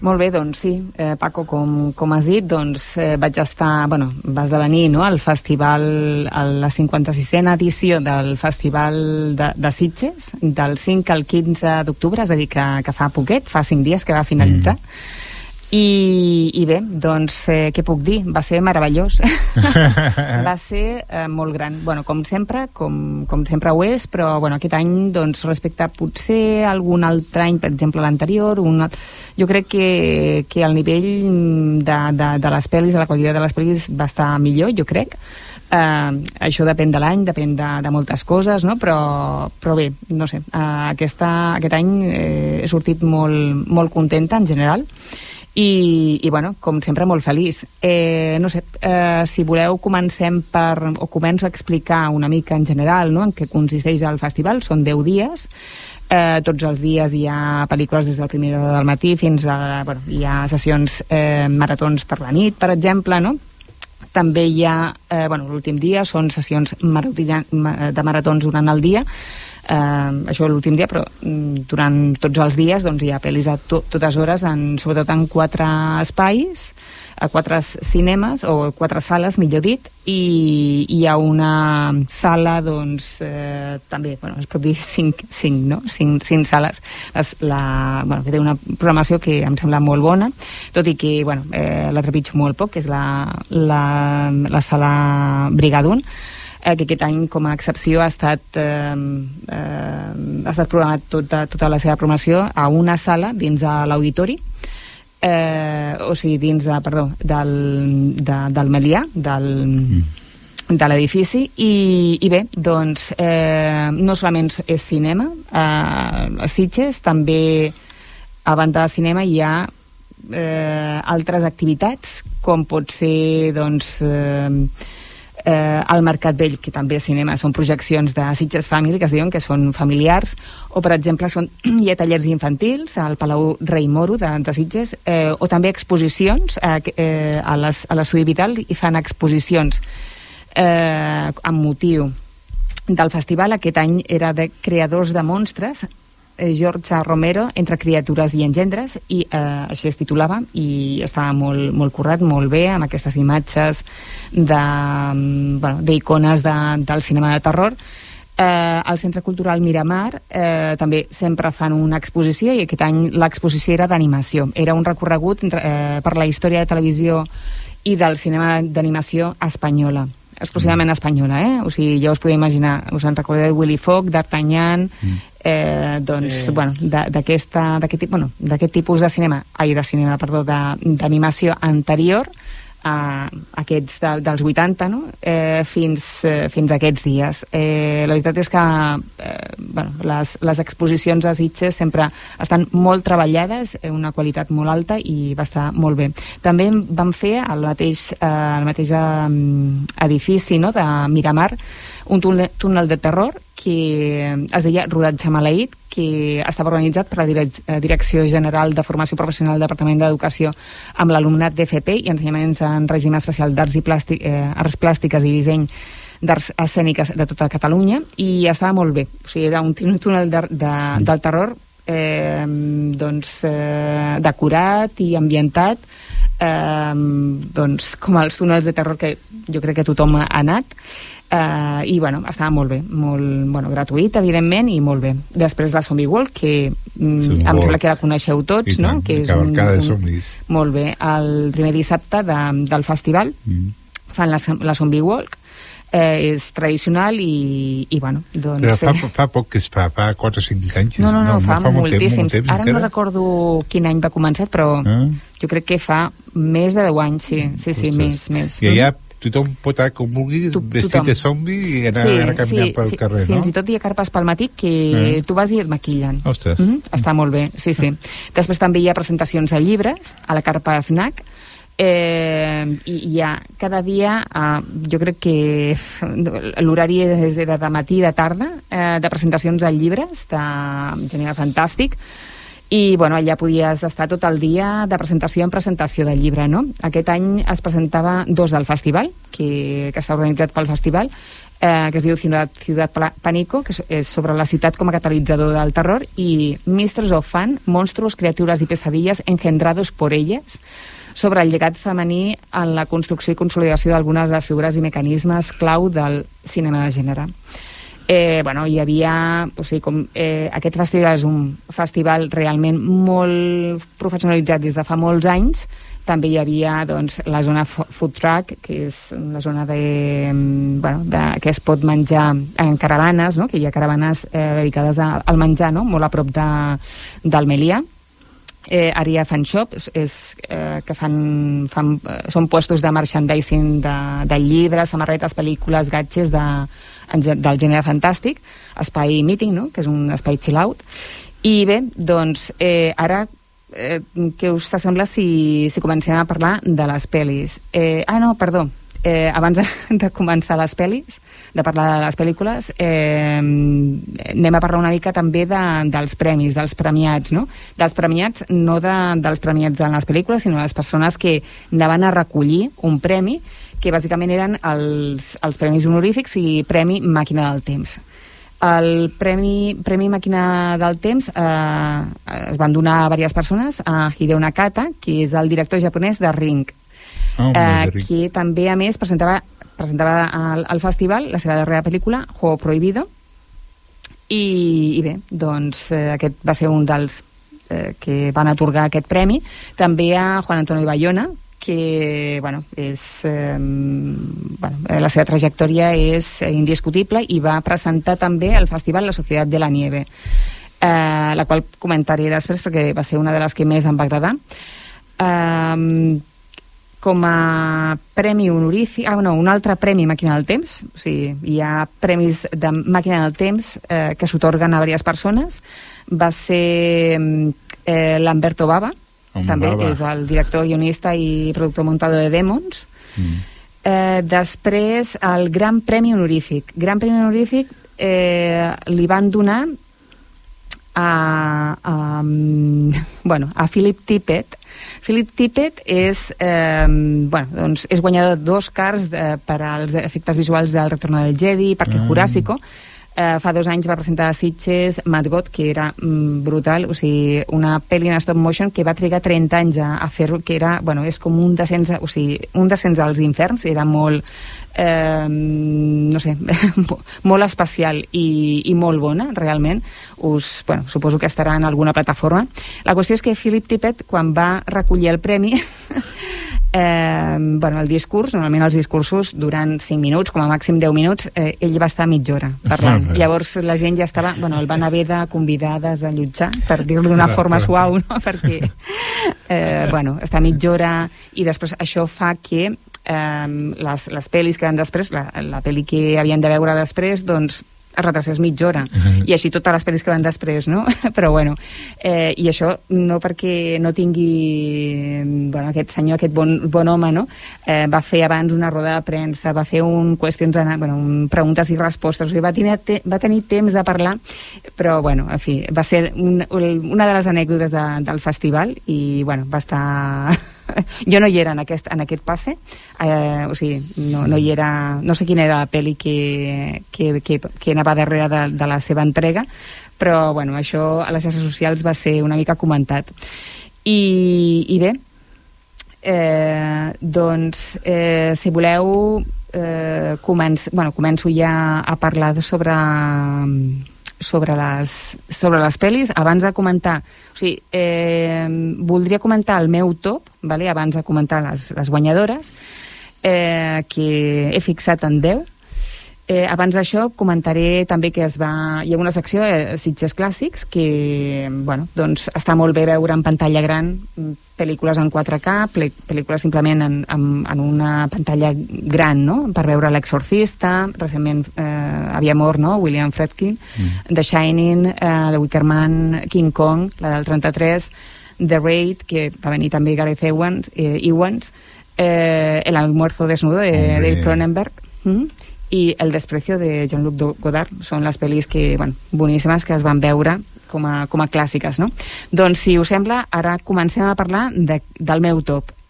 Molt bé, doncs sí, eh, Paco, com, com has dit, doncs eh, vaig estar, bueno, va esdevenir no, al festival, a la 56a edició del Festival de, de Sitges, del 5 al 15 d'octubre, és a dir, que, que fa poquet, fa 5 dies que va finalitzar. Mm. I, I bé, doncs, eh, què puc dir? Va ser meravellós. va ser eh, molt gran. Bueno, com sempre, com, com sempre ho és, però bueno, aquest any, doncs, respecte a potser algun altre any, per exemple l'anterior, un alt- jo crec que, que el nivell de, de, de les pel·lis, de la qualitat de les pel·lis va estar millor, jo crec. Uh, això depèn de l'any, depèn de, de moltes coses, no? però, però bé, no sé, uh, aquesta, aquest any eh, he sortit molt, molt contenta en general i, i bueno, com sempre molt feliç eh, no sé, eh, si voleu comencem per, o començo a explicar una mica en general no? en què consisteix el festival, són 10 dies Eh, tots els dies hi ha pel·lícules des del primer hora del matí fins a... Bueno, hi ha sessions eh, maratons per la nit, per exemple, no? També hi ha, eh, bueno, l'últim dia són sessions de maratons durant el dia, eh, això l'últim dia, però mm, durant tots els dies doncs, hi ha pel·lis a to totes hores, en, sobretot en quatre espais, a quatre cinemes, o quatre sales, millor dit, i hi ha una sala, doncs, eh, també, bueno, es pot dir cinc, cinc no? Cinc, cinc sales. Es, la, bueno, que té una programació que em sembla molt bona, tot i que, bueno, eh, la trepitjo molt poc, que és la, la, la sala Brigadun, eh, que aquest any com a excepció ha estat, eh, eh, ha estat programat tota, tota la seva programació a una sala dins de l'auditori eh, o sigui, dins de, perdó, del, de, del Melià, del, mm. de l'edifici i, i bé, doncs eh, no solament és cinema eh, a Sitges també a banda de cinema hi ha eh, altres activitats com pot ser doncs eh, eh, al Mercat Vell, que també és cinema, són projeccions de Sitges Family, que es diuen que són familiars, o per exemple són, hi ha tallers infantils al Palau Rei Moro de, de Sitges, eh, o també exposicions eh, eh, a l'estudi Vital i fan exposicions eh, amb motiu del festival. Aquest any era de creadors de monstres, George Romero, Entre criatures i engendres, i eh, així es titulava, i estava molt, molt currat, molt bé, amb aquestes imatges mm, d'icones de, bueno, de, del cinema de terror. Eh, al Centre Cultural Miramar eh, també sempre fan una exposició i aquest any l'exposició era d'animació. Era un recorregut eh, per la història de televisió i del cinema d'animació espanyola exclusivament espanyola, eh? O sigui, ja us podeu imaginar, us en recordeu Willy Fogg, D'Artagnan, mm eh, doncs, sí. bueno, d'aquest bueno, tipus de cinema, ai, de cinema, perdó, d'animació anterior a aquests de, dels 80 no? eh, fins, eh, fins a aquests dies. Eh, la veritat és que eh, bueno, les, les exposicions a Sitges sempre estan molt treballades, eh, una qualitat molt alta i va estar molt bé. També vam fer al mateix, eh, al mateix eh, edifici no? de Miramar un túnel, de terror que es deia Rodatge Maleït, que estava organitzat per la eh, Direcció General de Formació Professional del Departament d'Educació amb l'alumnat d'FP i ensenyaments en règim especial d'arts i plàstic, eh, arts plàstiques i disseny d'arts escèniques de tota Catalunya i estava molt bé. O sigui, era un túnel de, de, del terror eh, doncs, eh, decorat i ambientat eh, doncs, com els túnels de terror que jo crec que tothom ha anat Uh, i bueno, estava molt bé, molt bueno, gratuït, evidentment, i molt bé. Després la Zombie World, que mm, sí, em sembla que la coneixeu tots, no? que és un, de zombies. Molt bé. El primer dissabte de, del festival mm. fan la, la Zombie Walk, eh, és tradicional i, i bueno, doncs... Però fa, eh, fa poc que es fa, fa 4 o 5 anys. No, no, no, no fa, fa moltíssims. Temps, temps, Ara encara? no recordo quin any va començar, però ah. jo crec que fa més de 10 anys, sí, sí, sí, Ostres. més, més. I allà tothom pot anar com vulgui, tu, vestit tothom. de zombi i anar, sí, anar caminant sí, pel carrer, no? Fins i tot hi ha carpes pel matí que eh? tu vas i et maquillen. Ostres. Mm -hmm. Està molt bé, sí, sí. Després també hi ha presentacions de llibres a la carpa FNAC, eh, i hi ha cada dia eh, jo crec que l'horari era de matí i de tarda eh, de presentacions de llibres de gènere fantàstic i bueno, allà podies estar tot el dia de presentació en presentació del llibre. No? Aquest any es presentava dos del festival, que, que està organitzat pel festival, eh, que es diu Ciudad, Ciudad Panico, que és sobre la ciutat com a catalitzador del terror, i Mistress of Fun, monstruos, criatures i pesadilles engendrados por ellas, sobre el llegat femení en la construcció i consolidació d'algunes de les figures i mecanismes clau del cinema de gènere eh, bueno, hi havia... O sigui, com, eh, aquest festival és un festival realment molt professionalitzat des de fa molts anys. També hi havia doncs, la zona food truck, que és la zona de, bueno, de, que es pot menjar en caravanes, no? que hi ha caravanes eh, dedicades a, al menjar, no? molt a prop de, del Melià eh, Aria Fan Shop és, és, eh, que fan, fan, eh, són puestos de merchandising de, de llibres, samarretes, pel·lícules, gatges de, del gènere fantàstic, espai meeting, no? que és un espai chill out. I bé, doncs, eh, ara eh, què us sembla si, si comencem a parlar de les pel·lis? Eh, ah, no, perdó, eh, abans de, començar les pel·lis, de parlar de les pel·lícules, eh, anem a parlar una mica també de, dels premis, dels premiats, no? Dels premiats, no de, dels premiats en les pel·lícules, sinó les persones que anaven a recollir un premi, que bàsicament eren els, els premis honorífics i Premi Màquina del Temps. El Premi, Premi Màquina del Temps eh, es van donar a diverses persones, a Hideo Nakata, que és el director japonès de Ring, Oh, eh, que també, a més, presentava, presentava al, al festival la seva darrera pel·lícula, Juego Prohibido, i, i bé, doncs eh, aquest va ser un dels eh, que van atorgar aquest premi. També a Juan Antonio Bayona, que bueno, és, eh, bueno, la seva trajectòria és indiscutible i va presentar també al festival La Societat de la Nieve, eh, la qual comentaré després perquè va ser una de les que més em va agradar. Eh, com a premi honorífic, ah, no, un altre premi Màquina del Temps, o sigui, hi ha premis de Màquina del Temps eh, que s'otorguen a diverses persones, va ser eh, Lamberto Baba, Home, també, que és el director, guionista i productor muntador de Demons. Mm. Eh, després, el Gran Premi Honorífic. Gran Premi Honorífic eh, li van donar a, a, bueno, a Philip Tippett. Philip Tippett és, eh, bueno, doncs és guanyador d'Oscars eh, per als efectes visuals del Retorno del Jedi, Parque Ah. Jurásico. Eh, fa dos anys va presentar a Sitges Mad God, que era mm, brutal, o sigui, una pel·li en stop motion que va trigar 30 anys a, a fer-ho, que era, bueno, és com un descens, o sigui, un descens als inferns, era molt, eh, no sé, molt especial i, i molt bona, realment. Us, bueno, suposo que estarà en alguna plataforma. La qüestió és que Philip Tippett, quan va recollir el premi, eh, bueno, el discurs, normalment els discursos duran 5 minuts, com a màxim 10 minuts, eh, ell va estar mitja hora parlant. Bé. Llavors la gent ja estava, bueno, el van haver de convidar a desallotjar, per dir-ho d'una forma clar. suau, no? perquè, eh, bueno, està mitja hora i després això fa que eh, les, les pel·lis que van després, la, la pel·li que havien de veure després, doncs es retrasés mitja hora. I així totes les pel·lis que van després, no? Però bueno, eh, i això no perquè no tingui bueno, aquest senyor, aquest bon, bon home, no? Eh, va fer abans una roda de premsa, va fer un qüestions, bueno, un preguntes i respostes, o sigui, va, tenir, te, va tenir temps de parlar, però bueno, en fi, va ser un, una de les anècdotes de, del festival i bueno, va estar jo no hi era en aquest, en aquest passe. Eh, o sigui, no, no hi era no sé quina era la pel·li que, que, que, que anava darrere de, de la seva entrega però bueno, això a les xarxes socials va ser una mica comentat. I, i bé eh, doncs eh, si voleu eh, començ, bueno, començo ja a parlar sobre sobre les, sobre les pel·lis, abans de comentar, o sigui, eh, voldria comentar el meu top, vale? abans de comentar les, les guanyadores, eh, que he fixat en 10. Eh, abans d'això comentaré també que es va, hi ha una secció eh, Sitges Clàssics que bueno, doncs està molt bé veure en pantalla gran pel·lícules en 4K, ple- pel·lícules simplement en, en, en una pantalla gran, no? per veure L'Exorcista, recentment eh, havia mort no? William Fredkin, mm. The Shining, eh, The Wicker Man, King Kong, la del 33, The Raid, que va venir també Gareth Evans, eh, Ewans, eh, El almuerzo desnudo de. Dave Cronenberg, mm, i El desprecio de Jean-Luc Godard són les pel·lis que, bueno, boníssimes que es van veure com a, com a clàssiques, no? Doncs, si us sembla, ara comencem a parlar de, del meu top.「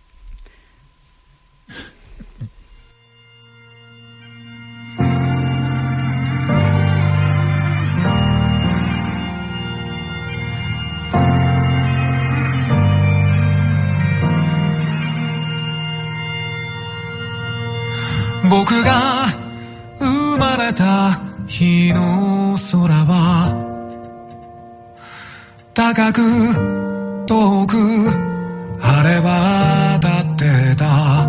僕が生まれた日の空は高く遠く晴れ渡ってた」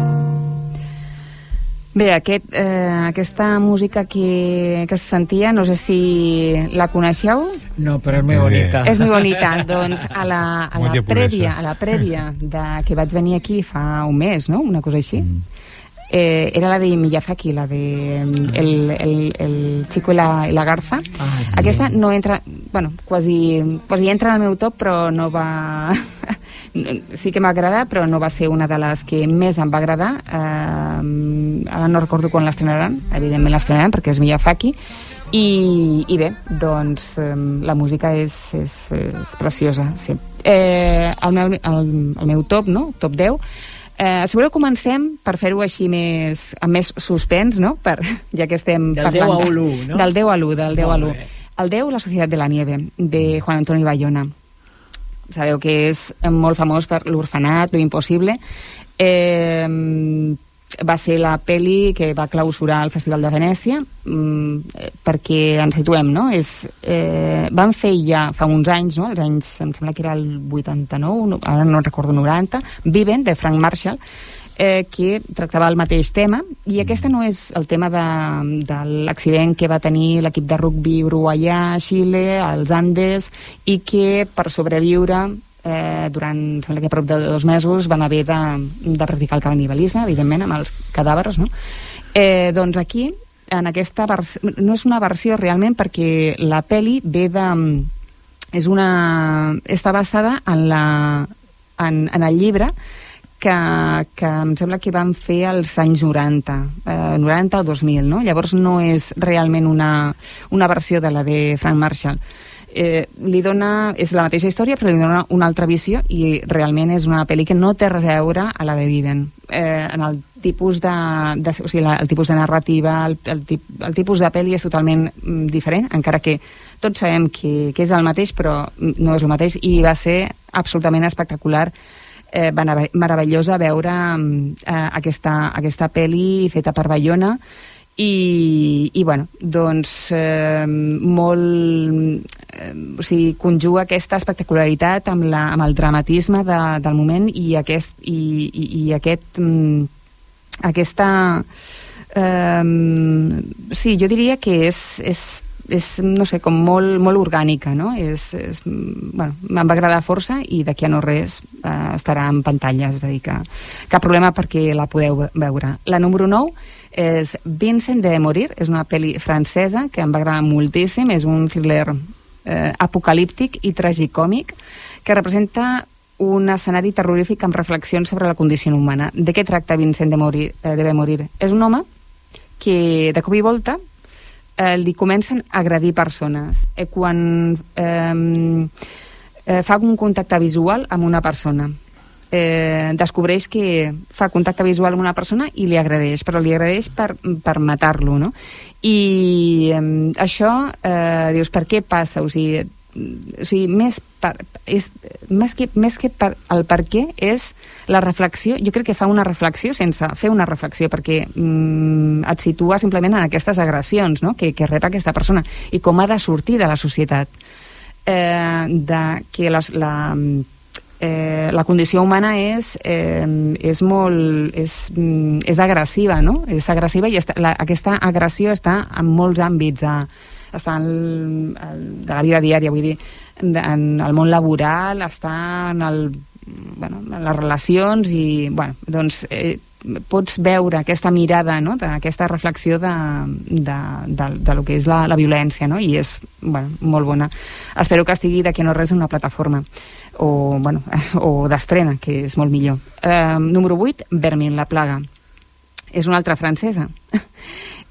Bé, aquest, eh, aquesta música que, que es sentia, no sé si la coneixeu. No, però és molt bonita. És molt bonita. doncs a la, a Molt la japonesa. prèvia, a la prèvia de que vaig venir aquí fa un mes, no? Una cosa així. Mm. Eh, era la de Miyazaki, la de el, el, el Chico i la, i la Garza. Ah, sí. Aquesta no entra, bueno, quasi, quasi entra en el meu top, però no va, sí que m'ha agradat, però no va ser una de les que més em va agradar. Eh, ara no recordo quan l'estrenaran, evidentment l'estrenaran perquè és Miyazaki, i, i bé, doncs eh, la música és, és, és preciosa. Sí. Eh, el, meu, el, el meu top, no? Top 10, Eh, si voleu comencem per fer-ho així més, amb més suspens, no? Per, ja que estem del parlant... Del 10 a l'1, no? Del 10 a l'1, del 10 a l'1. El 10, La Societat de la Nieve, de Juan Antonio Bayona. Sabeu que és molt famós per l'orfenat, lo impossible. Eh, va ser la peli que va clausurar el Festival de Venècia mm, perquè ens situem, no? És, eh, van fer ja fa uns anys, no? Els anys, em sembla que era el 89, no, ara no recordo 90, Viven, de Frank Marshall, eh, que tractava el mateix tema, i aquest no és el tema de, de l'accident que va tenir l'equip de rugby uruguaià a Xile, als Andes, i que per sobreviure eh, durant, sembla que prop de dos mesos van haver de, de practicar el canibalisme, evidentment, amb els cadàvers, no? Eh, doncs aquí, en aquesta versió, no és una versió realment perquè la peli ve de... És una, està basada en, la, en, en el llibre que, que em sembla que van fer als anys 90, eh, 90 o 2000, no? Llavors no és realment una, una versió de la de Frank Marshall eh, li dona, és la mateixa història però li dona una altra visió i realment és una pel·li que no té res a veure a la de Viven. Eh, en el tipus de, de o sigui, la, el tipus de narrativa el, el, tip, el tipus de pel·li és totalment mm, diferent, encara que tots sabem que, que és el mateix però no és el mateix i va ser absolutament espectacular. Eh, meravellosa veure eh, aquesta, aquesta pel·li feta per Bayona i, i bueno, doncs eh, molt eh, o sigui, conjuga aquesta espectacularitat amb, la, amb el dramatisme de, del moment i aquest i, i, i aquest mm, aquesta eh, sí, jo diria que és, és, és no sé, com molt, molt orgànica no? és, és, bueno, em va agradar força i d'aquí a no res eh, estarà en pantalla és a dir que cap problema perquè la podeu veure la número 9 és Vincent de Morir, és una pel·li francesa que em va agradar moltíssim, és un thriller eh, apocalíptic i tragicòmic que representa un escenari terrorífic amb reflexions sobre la condició humana. De què tracta Vincent de, morir, eh, de morir? És un home que de cop i volta eh, li comencen a agredir persones. Eh, quan eh, eh, fa un contacte visual amb una persona eh, descobreix que fa contacte visual amb una persona i li agradeix, però li agradeix per, per matar-lo, no? I eh, això, eh, dius, per què passa? O sigui, o sigui més, per, és, més, que, més que per, el per què és la reflexió, jo crec que fa una reflexió sense fer una reflexió, perquè mm, et situa simplement en aquestes agressions no? que, que rep aquesta persona i com ha de sortir de la societat eh, de que les, la, eh, la condició humana és, eh, és molt... És, mm, és agressiva, no? És agressiva i està, la, aquesta agressió està en molts àmbits de, està en, de la vida diària, vull dir, en el món laboral, està en, el, bueno, en les relacions i, bueno, doncs, eh, pots veure aquesta mirada, no?, d'aquesta reflexió de, de, de, de lo que és la, la violència, no?, i és, bueno, molt bona. Espero que estigui d'aquí no res en una plataforma o, bueno, o d'estrena, que és molt millor. Eh, número 8, Vermin, la plaga. És una altra francesa.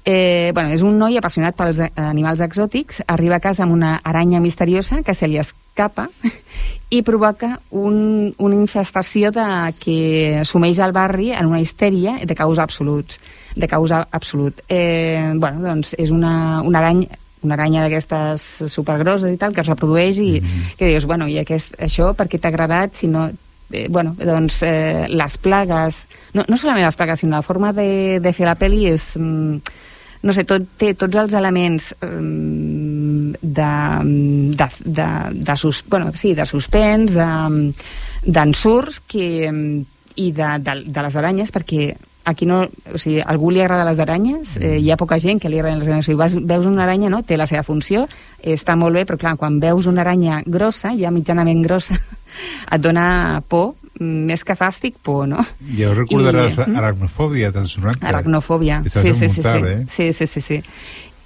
Eh, bueno, és un noi apassionat pels animals exòtics, arriba a casa amb una aranya misteriosa que se li escapa i provoca un, una infestació de, que sumeix al barri en una histèria de causa absoluts de causa absolut. Eh, bueno, doncs és una, una aranya una aranya d'aquestes supergrosses i tal, que es reprodueix i mm -hmm. que dius, bueno, i aquest, això per què t'ha agradat si no... Eh, bueno, doncs eh, les plagues, no, no solament les plagues, sinó la forma de, de fer la pel·li és... Mm, no sé, tot, té tots els elements um, de, de, de, de, sus, bueno, sí, de suspens, d'ensurts que, i de, de, de les aranyes, perquè aquí no, o sigui, a algú li agrada les aranyes, eh, hi ha poca gent que li agraden les aranyes. O sigui, vas, veus una aranya, no? té la seva funció, està molt bé, però clar, quan veus una aranya grossa, ja mitjanament grossa, et dona por, més que fàstic, por, no? Ja us recordaràs I, aracnofòbia, tan sonant. Aracnofòbia, sí, sí, sí, mortal, sí, eh? sí, sí, sí, sí.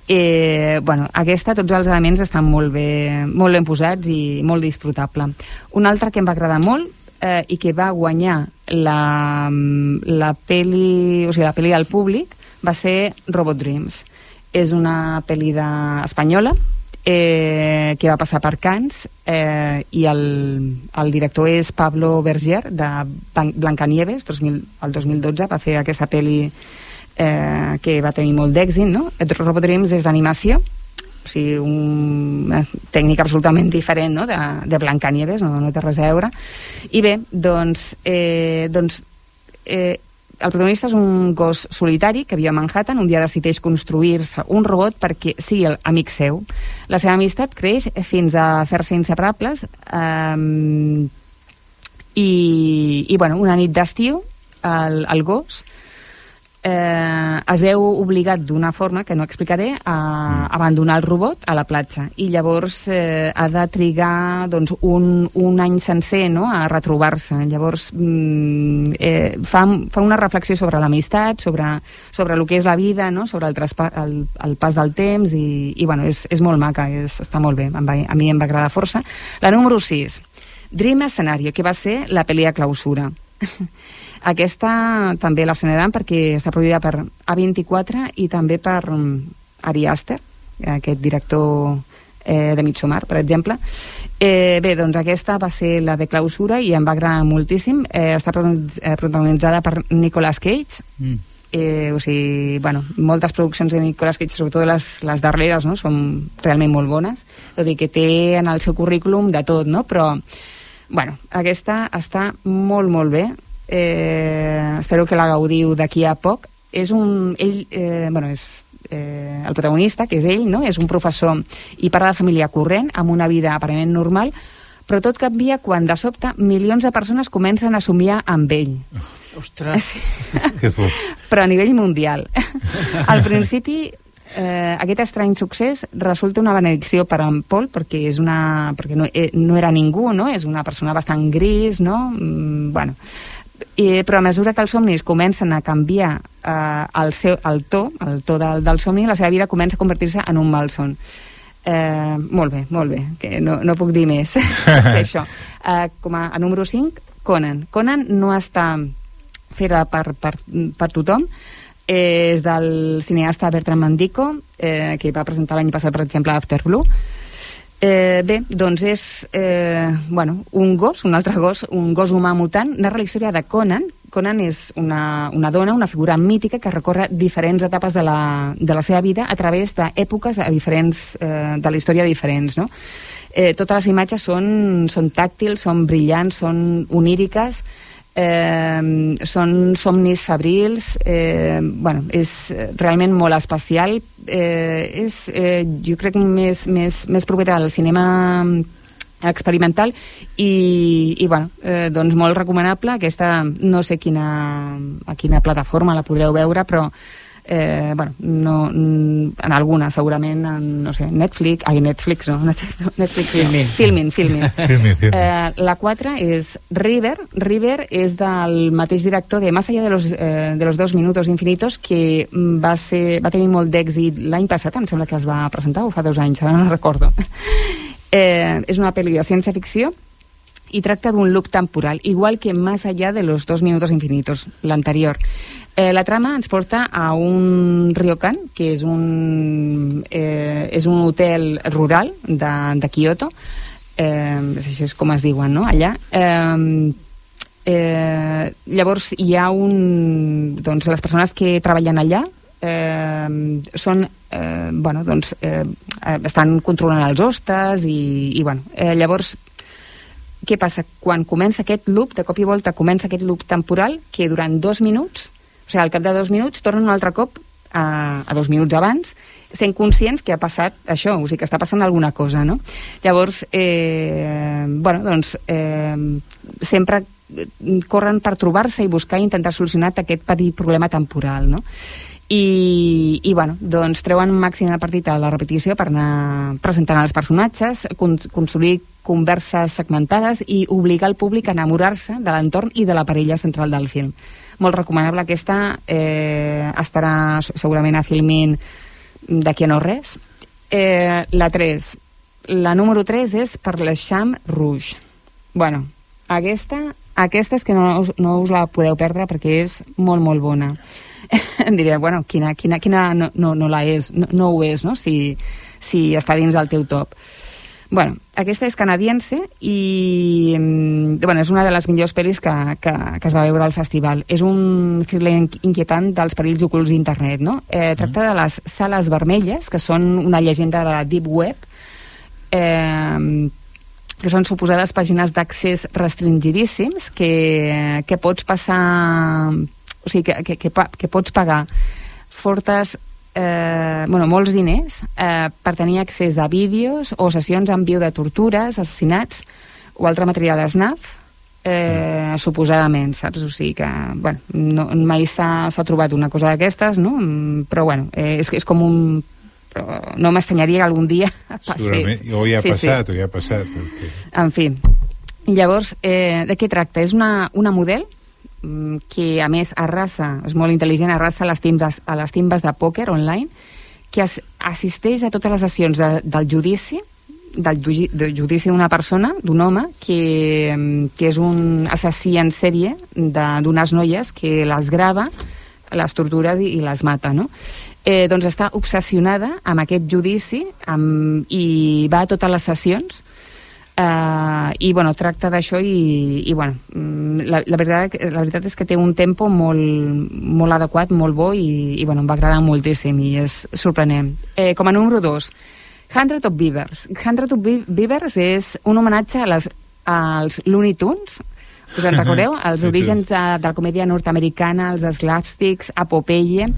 Eh, bueno, aquesta, tots els elements estan molt bé, molt ben posats i molt disfrutable. Un altre que em va agradar molt eh, i que va guanyar la, la peli, o sigui, la peli del públic va ser Robot Dreams. És una pel·li espanyola eh, que va passar per Cannes eh, i el, el director és Pablo Berger de Blancanieves, 2000, el 2012 va fer aquesta pel·li eh, que va tenir molt d'èxit, no? Robot Dreams és d'animació o sigui, una tècnica absolutament diferent no? de, de Blancanieves, no, no té res a veure. I bé, doncs, eh, doncs eh, el protagonista és un gos solitari que viu a Manhattan, un dia decideix construir-se un robot perquè sigui el amic seu. La seva amistat creix fins a fer-se inseparables eh, i, i bueno, una nit d'estiu el, el gos eh, es veu obligat d'una forma que no explicaré a mm. abandonar el robot a la platja i llavors eh, ha de trigar doncs, un, un any sencer no? a retrobar-se llavors mm, eh, fa, fa una reflexió sobre l'amistat sobre, sobre el que és la vida no? sobre el, traspa, el, el pas del temps i, i bueno, és, és molt maca és, està molt bé, va, a mi em va agradar força la número 6 Dream Scenario, que va ser la pel·li de clausura Aquesta també l'escenaran perquè està produïda per A24 i també per um, Ari Aster, aquest director eh, de Midsommar, per exemple. Eh, bé, doncs aquesta va ser la de clausura i em va agradar moltíssim. Eh, està eh, protagonitzada per Nicolas Cage, mm. Eh, o sigui, bueno, moltes produccions de Nicolas Cage, sobretot les, les darreres, no? són realment molt bones, tot i que té en el seu currículum de tot, no? però bueno, aquesta està molt, molt bé eh, espero que la gaudiu d'aquí a poc. És un... Ell, eh, bueno, és eh, el protagonista, que és ell, no? és un professor i part de la família corrent, amb una vida aparentment normal, però tot canvia quan de sobte milions de persones comencen a somiar amb ell. Ostres! Sí. però a nivell mundial. Al principi eh, aquest estrany succés resulta una benedicció per a en Paul perquè, és una, perquè no, eh, no era ningú, no? és una persona bastant gris, no? Mm, bueno, i, però a mesura que els somnis comencen a canviar eh, el, seu, el to, el to del, del somni, la seva vida comença a convertir-se en un malson. Eh, molt bé, molt bé, que no, no puc dir més que això. Eh, com a, a número 5, Conan. Conan no està feta per, per, per tothom, és del cineasta Bertrand Mandico, eh, que va presentar l'any passat, per exemple, After Blue, Eh, bé, doncs és eh, bueno, un gos, un altre gos, un gos humà mutant, narra la història de Conan. Conan és una, una dona, una figura mítica que recorre diferents etapes de la, de la seva vida a través d'èpoques diferents, eh, de la història diferents, no? Eh, totes les imatges són, són tàctils, són brillants, són oníriques, eh, són somnis febrils, eh, bueno, és realment molt especial, eh, és, eh, jo crec, més, més, més propera al cinema experimental i, i bueno, eh, doncs molt recomanable. Aquesta, no sé quina, a quina plataforma la podreu veure però eh, bueno, no, en alguna segurament en, no sé, Netflix, ai Netflix no, Netflix, Filmin. Filmin, Filmin. Filmin, filmin. Eh, la 4 és River, River és del mateix director de Más allá de los, eh, de los dos minutos infinitos que va, ser, va tenir molt d'èxit l'any passat, em sembla que es va presentar o fa dos anys, ara no recordo eh, és una pel·li de ciència-ficció i tracta d'un loop temporal, igual que Más allá de los dos minutos infinitos, l'anterior. Eh, la trama ens porta a un ryokan, que és un, eh, és un hotel rural de, de Kyoto, eh, això és com es diuen, no?, allà. Eh, eh, llavors hi ha un... Doncs les persones que treballen allà eh, són, eh, bueno, doncs, eh, estan controlant els hostes i, i bueno, eh, llavors què passa? Quan comença aquest loop, de cop i volta comença aquest loop temporal que durant dos minuts o sigui, al cap de dos minuts tornen un altre cop a, a dos minuts abans, sent conscients que ha passat això, o sigui, que està passant alguna cosa, no? Llavors, eh, bueno, doncs, eh, sempre corren per trobar-se i buscar i intentar solucionar aquest petit problema temporal, no? I, i bueno, doncs treuen màxim de partit a la repetició per anar presentant els personatges, con construir converses segmentades i obligar el públic a enamorar-se de l'entorn i de la parella central del film molt recomanable aquesta eh, estarà segurament a Filmin d'aquí a no res eh, la 3 la número 3 és per la Cham Rouge bueno, aquesta Aquesta és que no, no us la podeu perdre perquè és molt, molt bona. diré, bueno, quina, quina, quina no, no, no la és, no, no ho és, no? Si, si està dins del teu top. Bueno, aquesta és canadiense i mm, bueno, és una de les millors pel·lis que, que, que es va veure al festival. És un thriller inqui- inquietant dels perills ocults d'internet, no? Eh, tracta de les sales vermelles, que són una llegenda de la Deep Web, eh, que són suposades pàgines d'accés restringidíssims que, que pots passar o sigui, que, que, que, que pots pagar fortes eh, bueno, molts diners eh, per tenir accés a vídeos o sessions en viu de tortures, assassinats o altre material snaf eh, suposadament, saps? O sigui que, bueno, no, mai s'ha trobat una cosa d'aquestes, no? Mm, Però, bueno, eh, és, és com un... Però no m'estranyaria que algun dia passés. Segurament, o ja ha Sí, sí. passat, o ja ha passat. Perquè... En fi. Llavors, eh, de què tracta? És una, una model mm, que, a més, arrasa, és molt intel·ligent, arrasa a les timbes, a les timbes de pòquer online, que as, assisteix a totes les sessions de, del judici, del, del judici d'una persona, d'un home, que, mm, que és un assassí en sèrie d'unes noies que les grava, les tortures i, i les mata, no? Eh, doncs està obsessionada amb aquest judici amb, i va a totes les sessions Uh, i bueno, tracta d'això i, i bueno, mm, la, la, veritat, la veritat és que té un tempo molt, molt adequat, molt bo i, i bueno, em va agradar moltíssim i és sorprenent. Eh, com a número 2, Hundred of Beavers. Hundred of Be- Beavers és un homenatge a les, als Looney Tunes, us en recordeu? Els orígens de, de la comèdia nord-americana, els slapsticks, a Popeye.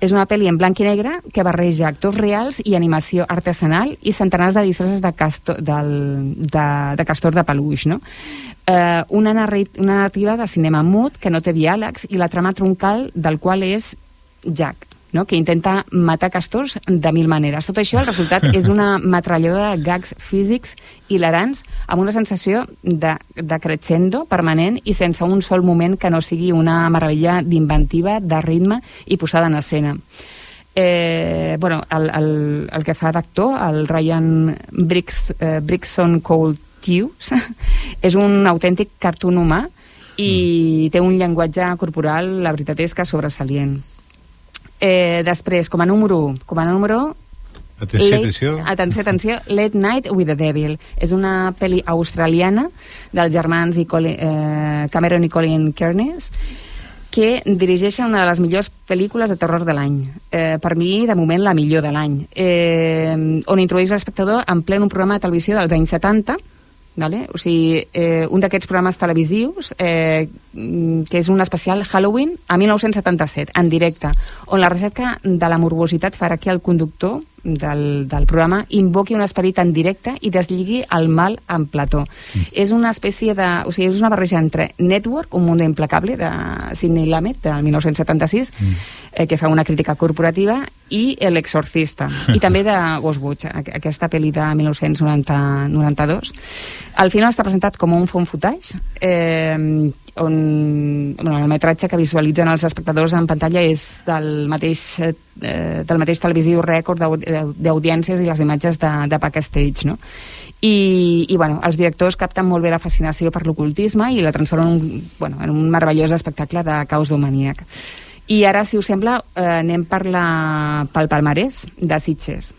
És una pel·li en blanc i negre que barreja actors reals i animació artesanal i centenars de disfresses de, castor, del, de, de castor de peluix, no? Eh, una narrativa de cinema mut que no té diàlegs i la trama troncal del qual és Jack, no? que intenta matar castors de mil maneres. Tot això, el resultat és una metralladora de gags físics hilarants amb una sensació de, de crescendo permanent i sense un sol moment que no sigui una meravella d'inventiva, de ritme i posada en escena. Eh, bueno, el, el, el que fa d'actor, el Ryan Briggs, eh, Brigson Cole Hughes, és un autèntic cartoon humà i té un llenguatge corporal, la veritat és que sobresalient. Eh, després, com a número, com a número Atenció, Late- atenció. Atenció, atenció. Late Night with the Devil. És una pel·li australiana dels germans i Colin, eh, Cameron i Colin Kearns que dirigeixen una de les millors pel·lícules de terror de l'any. Eh, per mi, de moment, la millor de l'any. Eh, on introdueix l'espectador en ple un programa de televisió dels anys 70, vale? o sigui, eh, un d'aquests programes televisius eh, mm, que és un especial Halloween a 1977, en directe, on la recerca de la morbositat farà que el conductor del, del programa invoqui un esperit en directe i deslligui el mal en plató. Mm. És una espècie de... O sigui, és una barreja entre Network, un mundo implacable, de Sidney Lamet, del 1976, mm. Eh, que fa una crítica corporativa, i El exorcista, i també de Ghostwatch, aqu- aquesta pel·li de 1992. Al final està presentat com un font footage, eh, on bueno, el metratge que visualitzen els espectadors en pantalla és del mateix, eh, del mateix televisiu rècord d'au- d'audiències i les imatges de, de backstage, no? I, i bueno, els directors capten molt bé la fascinació per l'ocultisme i la transformen en bueno, en un meravellós espectacle de caos domaníac. I ara, si us sembla, eh, anem per la, pel palmarès de Sitges.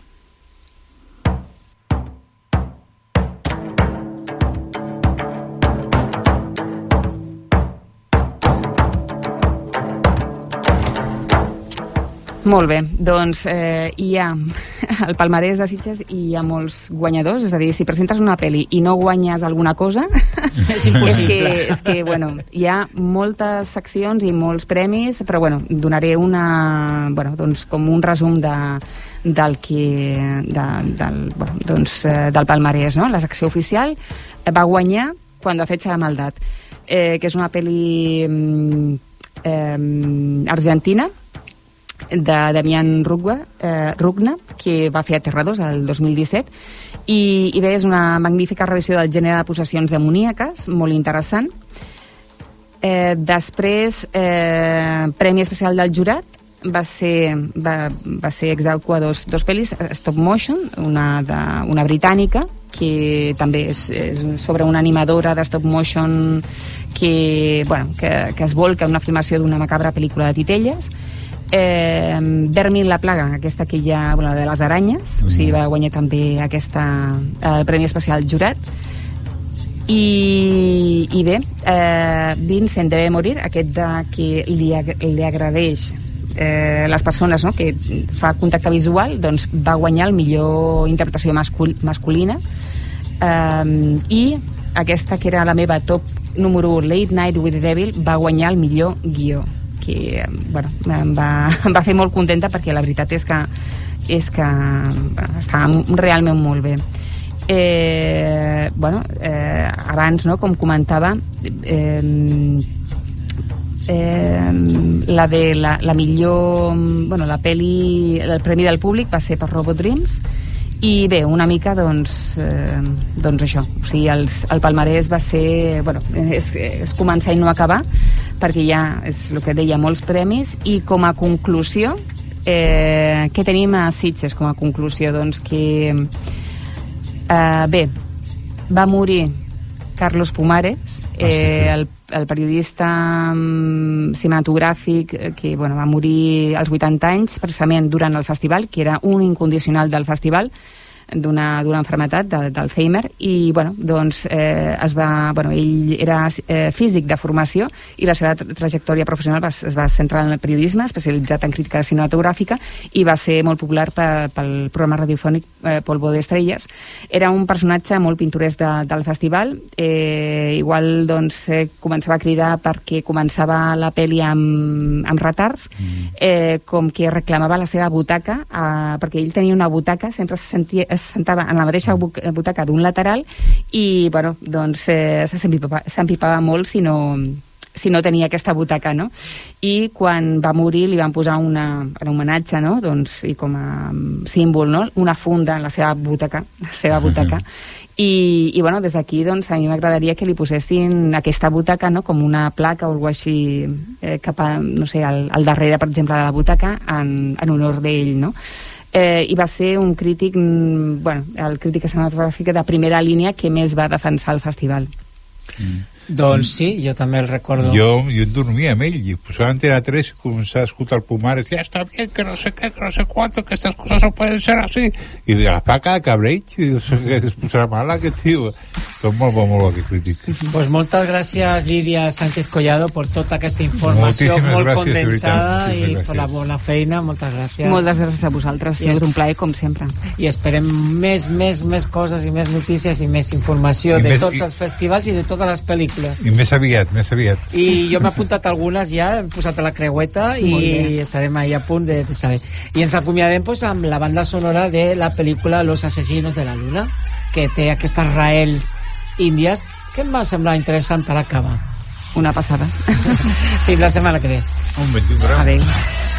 Molt bé, doncs eh, hi ha el palmarès de Sitges i hi ha molts guanyadors, és a dir, si presentes una pel·li i no guanyes alguna cosa, És impossible. és que, és que bueno, hi ha moltes seccions i molts premis, però bueno, donaré una, bueno, doncs, com un resum de, del que de, del, bueno, doncs, eh, del palmarès, no? La secció oficial va guanyar Cuando acecha la maldad, eh, que és una pel·li mm, eh, argentina de Damián Rugna, eh, Rugna, que va fer Aterradors el 2017, i, i bé, és una magnífica revisió del gènere de possessions demoníaques, molt interessant. Eh, després, eh, Premi Especial del Jurat, va ser, va, va ser exequa dos, dos pel·lis, Stop Motion, una, de, una britànica, que també és, és sobre una animadora de stop motion que, bueno, que, que es volca una filmació d'una macabra pel·lícula de titelles eh, Vermin la plaga, aquesta que hi ha, bueno, de les aranyes, mm. o sigui, va guanyar també aquesta, el Premi Especial Jurat, i, i bé, eh, Vincent deve morir, aquest de que li, ag li agradeix eh, les persones no, que fa contacte visual, doncs va guanyar el millor interpretació mascul masculina. Eh, i aquesta que era la meva top número 1, Late Night with the Devil, va guanyar el millor guió que bueno, em, va, em va fer molt contenta perquè la veritat és que, és que bueno, estava realment molt bé. Eh, bueno, eh, abans, no, com comentava, eh, eh, la de la, la millor bueno, la peli, el premi del públic va ser per Robot Dreams i bé, una mica doncs, eh, doncs això, o sigui, els, el palmarès va ser bueno, és, és començar i no acabar perquè ja és el que deia, molts premis. I com a conclusió eh, què tenim a Sitges com a conclusió? Doncs que eh, bé, va morir Carlos Pumares ah, eh, el, el periodista um, cinematogràfic eh, que bueno, va morir als 80 anys precisament durant el festival, que era un incondicional del festival d'una enfermetat, de, d'Alzheimer, i bueno, doncs, eh, es va, bueno, ell era eh, físic de formació i la seva trajectòria professional va, es va centrar en el periodisme, especialitzat en crítica cinematogràfica, i va ser molt popular per, pel programa radiofònic eh, Polvo d'Estrelles. Era un personatge molt pintoresc de, del festival, eh, igual doncs, eh, començava a cridar perquè començava la pel·li amb, amb retards, mm. eh, com que reclamava la seva butaca, eh, perquè ell tenia una butaca, sempre se sentia, sentava en la mateixa butaca d'un lateral i, bueno, doncs eh, s'empipava molt si no, si no tenia aquesta butaca, no? I quan va morir li van posar una, en homenatge, no? Doncs, i com a símbol, no? Una funda en la seva butaca, la seva butaca. I, i bueno, des d'aquí doncs, a mi m'agradaria que li posessin aquesta butaca no? com una placa o alguna així eh, cap a, no sé, al, al darrere, per exemple, de la butaca en, en honor d'ell, no? Eh, i va ser un crític, mm, bueno, el crític cinematogràfic de primera línia que més va defensar el festival. Mm. Doncs sí, jo també el recordo. Jo, jo dormia amb ell i posava Antena 3 i començava a escoltar el Pumares ja està bé, que no sé què, que no sé quanto que aquestes coses no poden ser així i la placa de cabreig i no sé què, es posarà mal aquest tio doncs molt bo, molt bo aquest crític. Pues moltes gràcies Lídia Sánchez Collado per tota aquesta informació Moltíssimes molt gràcies, condensada i per la bona feina, moltes gràcies. Moltes gràcies a vosaltres, I és es- un plaer com sempre. i esperem més, més, més coses i més notícies i més informació I de més- tots i- els festivals i de totes les pel·lícules i més aviat, més aviat i jo m'he apuntat algunes ja, hem posat a la creueta i estarem ahí a punt de, de saber. I ens acomiadem pues, amb la banda sonora de la pel·lícula Los asesinos de la luna, que té aquestes raels índies que em va semblar interessant per acabar. Una passada. Fins la setmana que ve. un ben Adéu.